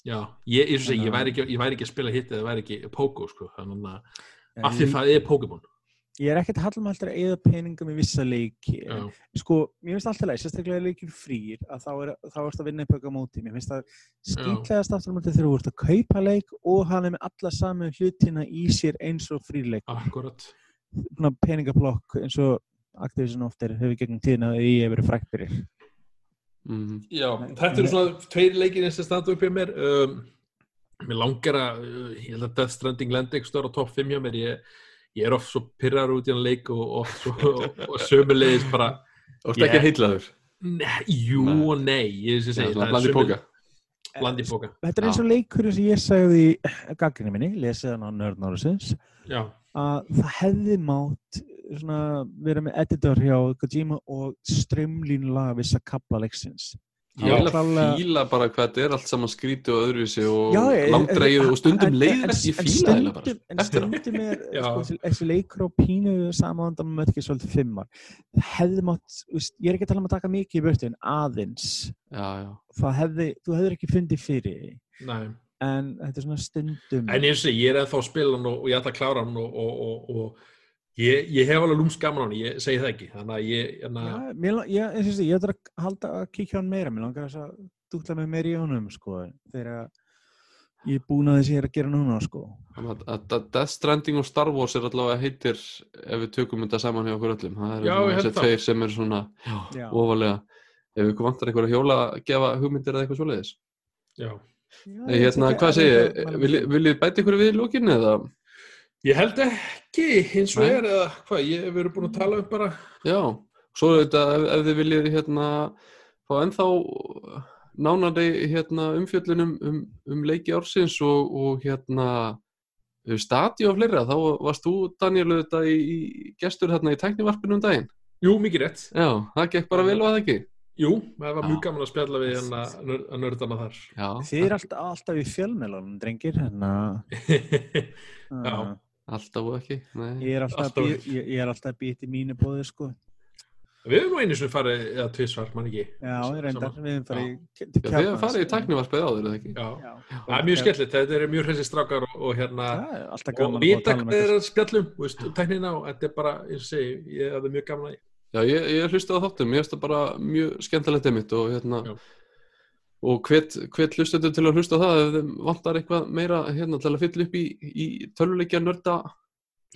Já, ég, ég, ég, ég, væri ekki, ég væri ekki að spila hitt eða væri ekki Pogo, sko, þannig að af því það er Pokémon. ég er ekkert hallum alltaf að eða peningum í vissa leiki. En, sko, mér finnst alltaf leið, sérstaklega leikir frýr að þá er, erst að vinna upp eitthvað á móti mér finnst það skýtlegast aftur á móti þegar þú ert að kaupa leik og er með alla saman hlutina í sér eins og frýrleik akkurat. svona peningablokk eins og Activision oft er hefur gegnum tíðina að ég hefur verið frækt fyrir Mm. Já, þetta eru svona tveir leikir sem standa upp í mér. Um, Mér langar að ég held að Death Stranding lendi ekki stóra á topp 5 hjá mér. Ég, ég er oft svo pyrrar út í hann leik og, og, og, og sömulegis bara Og þetta ekki Ég- heillaður? nei, jú og nei ég Já, segi, svona blandi póka. blandi póka Þetta er eins og leikur sem ég sagði í gaggrinni minni, lesið hann á Nerd Norrisins Já, að það hefði mátt svona, vera með editor hjá Kojima og strömlínlaga vissa kapla leiksins Ég vil að fíla bara hvað þetta er allt saman skrítið og öðruvísi og langdreigið og stundum leiðilegt, ég fíla það bara. En stundum er sko, þessi- leikur á pínu samanvandan með ekki svolítið fimmar. Það hefði mátt, ég er ekki að tala um að taka mikið í burtu en aðeins. Já, já. Það hefði, þú hefur ekki fundið fyrir nei En þetta er svona stundum. En eins og ég er að spila hann og, og ég ætla að klára hann og, og, og, og ég, ég hef alveg lúms gaman á hann, ég segi það ekki þannig að ég, hérna, Já, mér, ég, ég, ég, ég ætla að halda að kíkja hann meira. Mér langar þess að dúkla mig meira í honum, sko. Þegar ég er búin að þess að ég er að gera núna, sko. Þannig að- að að Death Stranding og Star Wars er allavega heitir ef við tökum þetta saman hjá okkur öllum. Það held þessi tveir sem eru svona Já. ofalega. Ef ykkur vantar einhverja hjóla að gefa hugmyndir eða eitthvað svoleiðis. já hérna, hvað segir, þetta- viljið vilji bæta ykkur við í lókinu eða? Ég held ekki, hins vegar eða hvað, ég hef verið búin að tala um bara Já, svo er þetta ef, ef þið viljið hérna fá ennþá nánari hérna umfjöllunum um, um leiki ársins og, og hérna stadi og fleira, þá varst þú Daniel auðvitað í, í gestur hérna í tæknivarpinu um daginn. Jú, mikið rétt. Já, það gekk bara vel og það ekki. Jú, það var Já. mjög gaman að spjalla við hann að nördana þar. Já, Þið er alltaf, alltaf í fjölmjölunum, drengir. Hérna, Já. uh, alltaf og ekki. Nei. Ég er alltaf, Alltaf ég, ég er að býta í mínu bóði sko. Við hefum nú einu sem farið, eða tvisvar, mann ekki. Já, ég reyndar, við hefum farið í- til Já, þið hefur Kjarnans. farið í tæknivarpið áður, eða ekki? Já. Já, Það er mjög skemmtilegt, þetta er mjög hressi strákar og, og hérna, Það er alltaf og gaman að fá vita að tala um hvað er þetta. að spjallum, þú veist, tæknina og þetta er bara, og segi, ég hafði mjög gaman að. Já, ég, ég hlusti á þáttum, ég það bara mjög skemmtilegt einmitt og hérna Já. og hvet, hvet hlustendur til að hlusta á það ef þeim vantar eitthvað meira hérna til að fylla upp í, í töluleikja nörda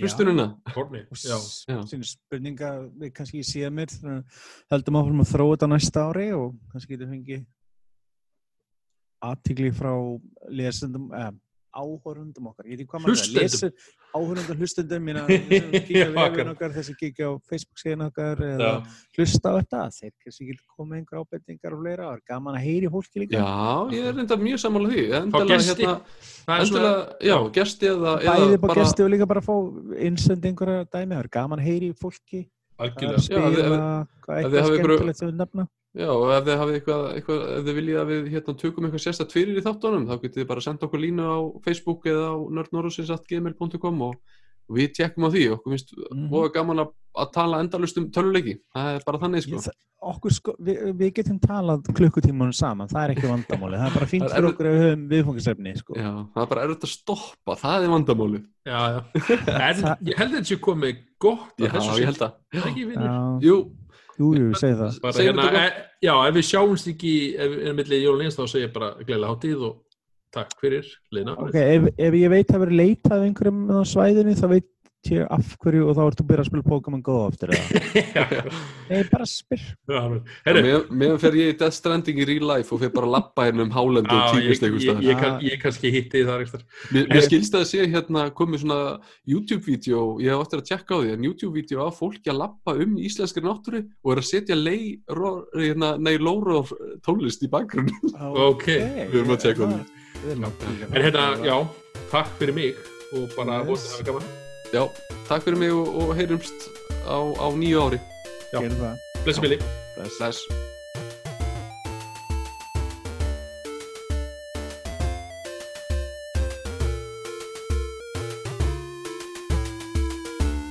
hlustunina. Horni, Og já. s- Já. sínu spurninga við kannski séð mér þannig að áfram að þróa þetta næsta ári og kannski getum fengið aðtigli frá lesendum, eh, áhorundum okkar, ég veit ekki hvað maður Hlustendum. lesur áhorundum, hlustendum mína, kíkja vefin okkar, þessi kíkja á Facebook síðan okkar eða Já. hlusta á þetta, þeir kannski getur komið einhver ábendingar og fleira, það er gaman að heyri fólki líka Já, ég er reynda mjög sammála því. Endilega, gesti. hérna, Það endilega, já, gesti eða, bæði eða bara gesti og líka bara fá innsend einhverja dæmi, það er gaman að heyri fólki að algjörlega. Já, ef spila, ef þið hafið einhverju- Já, og ef þið hafið eitthvað, eitthvað ef þið viljið að við hérna tökum eitthvað sérstætt fyrir í þáttunum, þá getið þið bara að senda okkur línu á Facebook eða á nördnorusins.gmail.com og, við tjekkum á því, okkur finnst og gaman að, að tala endalust um töluleiki, það er bara þannig sko. Ég, sko, við, við getum talað klukkutímanum saman, það er ekki vandamáli það er bara fínt Það er fyrir okkur að við höfum viðfóngasefni sko. Já, það er bara erfitt að stoppa, það er vandamálið. Já, já. En ég held að þetta sé komið gott Já, ég held að. sinni. Ekki, vinur? Já, Jú, jú, jú, segi það. Bara hérna, e, já, ef við sjáumst ekki erum millið jólun eins þá segir ég bara gleðilega hátíð og takk fyrir liðna ok, ef, ef ég veit að vera leitað af einhverjum á svæðinu þá veit ég af hverju og þá ertu að byrja að spila Pokémon Go aftur eða Nei, bara Með, meðan fer ég í Death Stranding í real life og fer bara að lappa hérna um Hálendu og Já, ég, tímist ég, einhvers ég, ég, ég kannski hitti þar ekstra. Mér, mér skilst að sé hérna komið svona YouTube-vídeó, ég hef eftir að tjekka á því en YouTube-vídeó af fólki að lappa um íslenskri náttúru og er að setja lei, ro, hérna, nei, lóru tónlist í bakgrunn. Ok, við erum að tjekka á því. Á En hérna, það. já, takk fyrir mig og bara Yes. yes. það var gaman. Já, takk fyrir mig og, og heyrumst á, á nýju ári. Já. Gerum það Blessi Billy. Bless. Bless.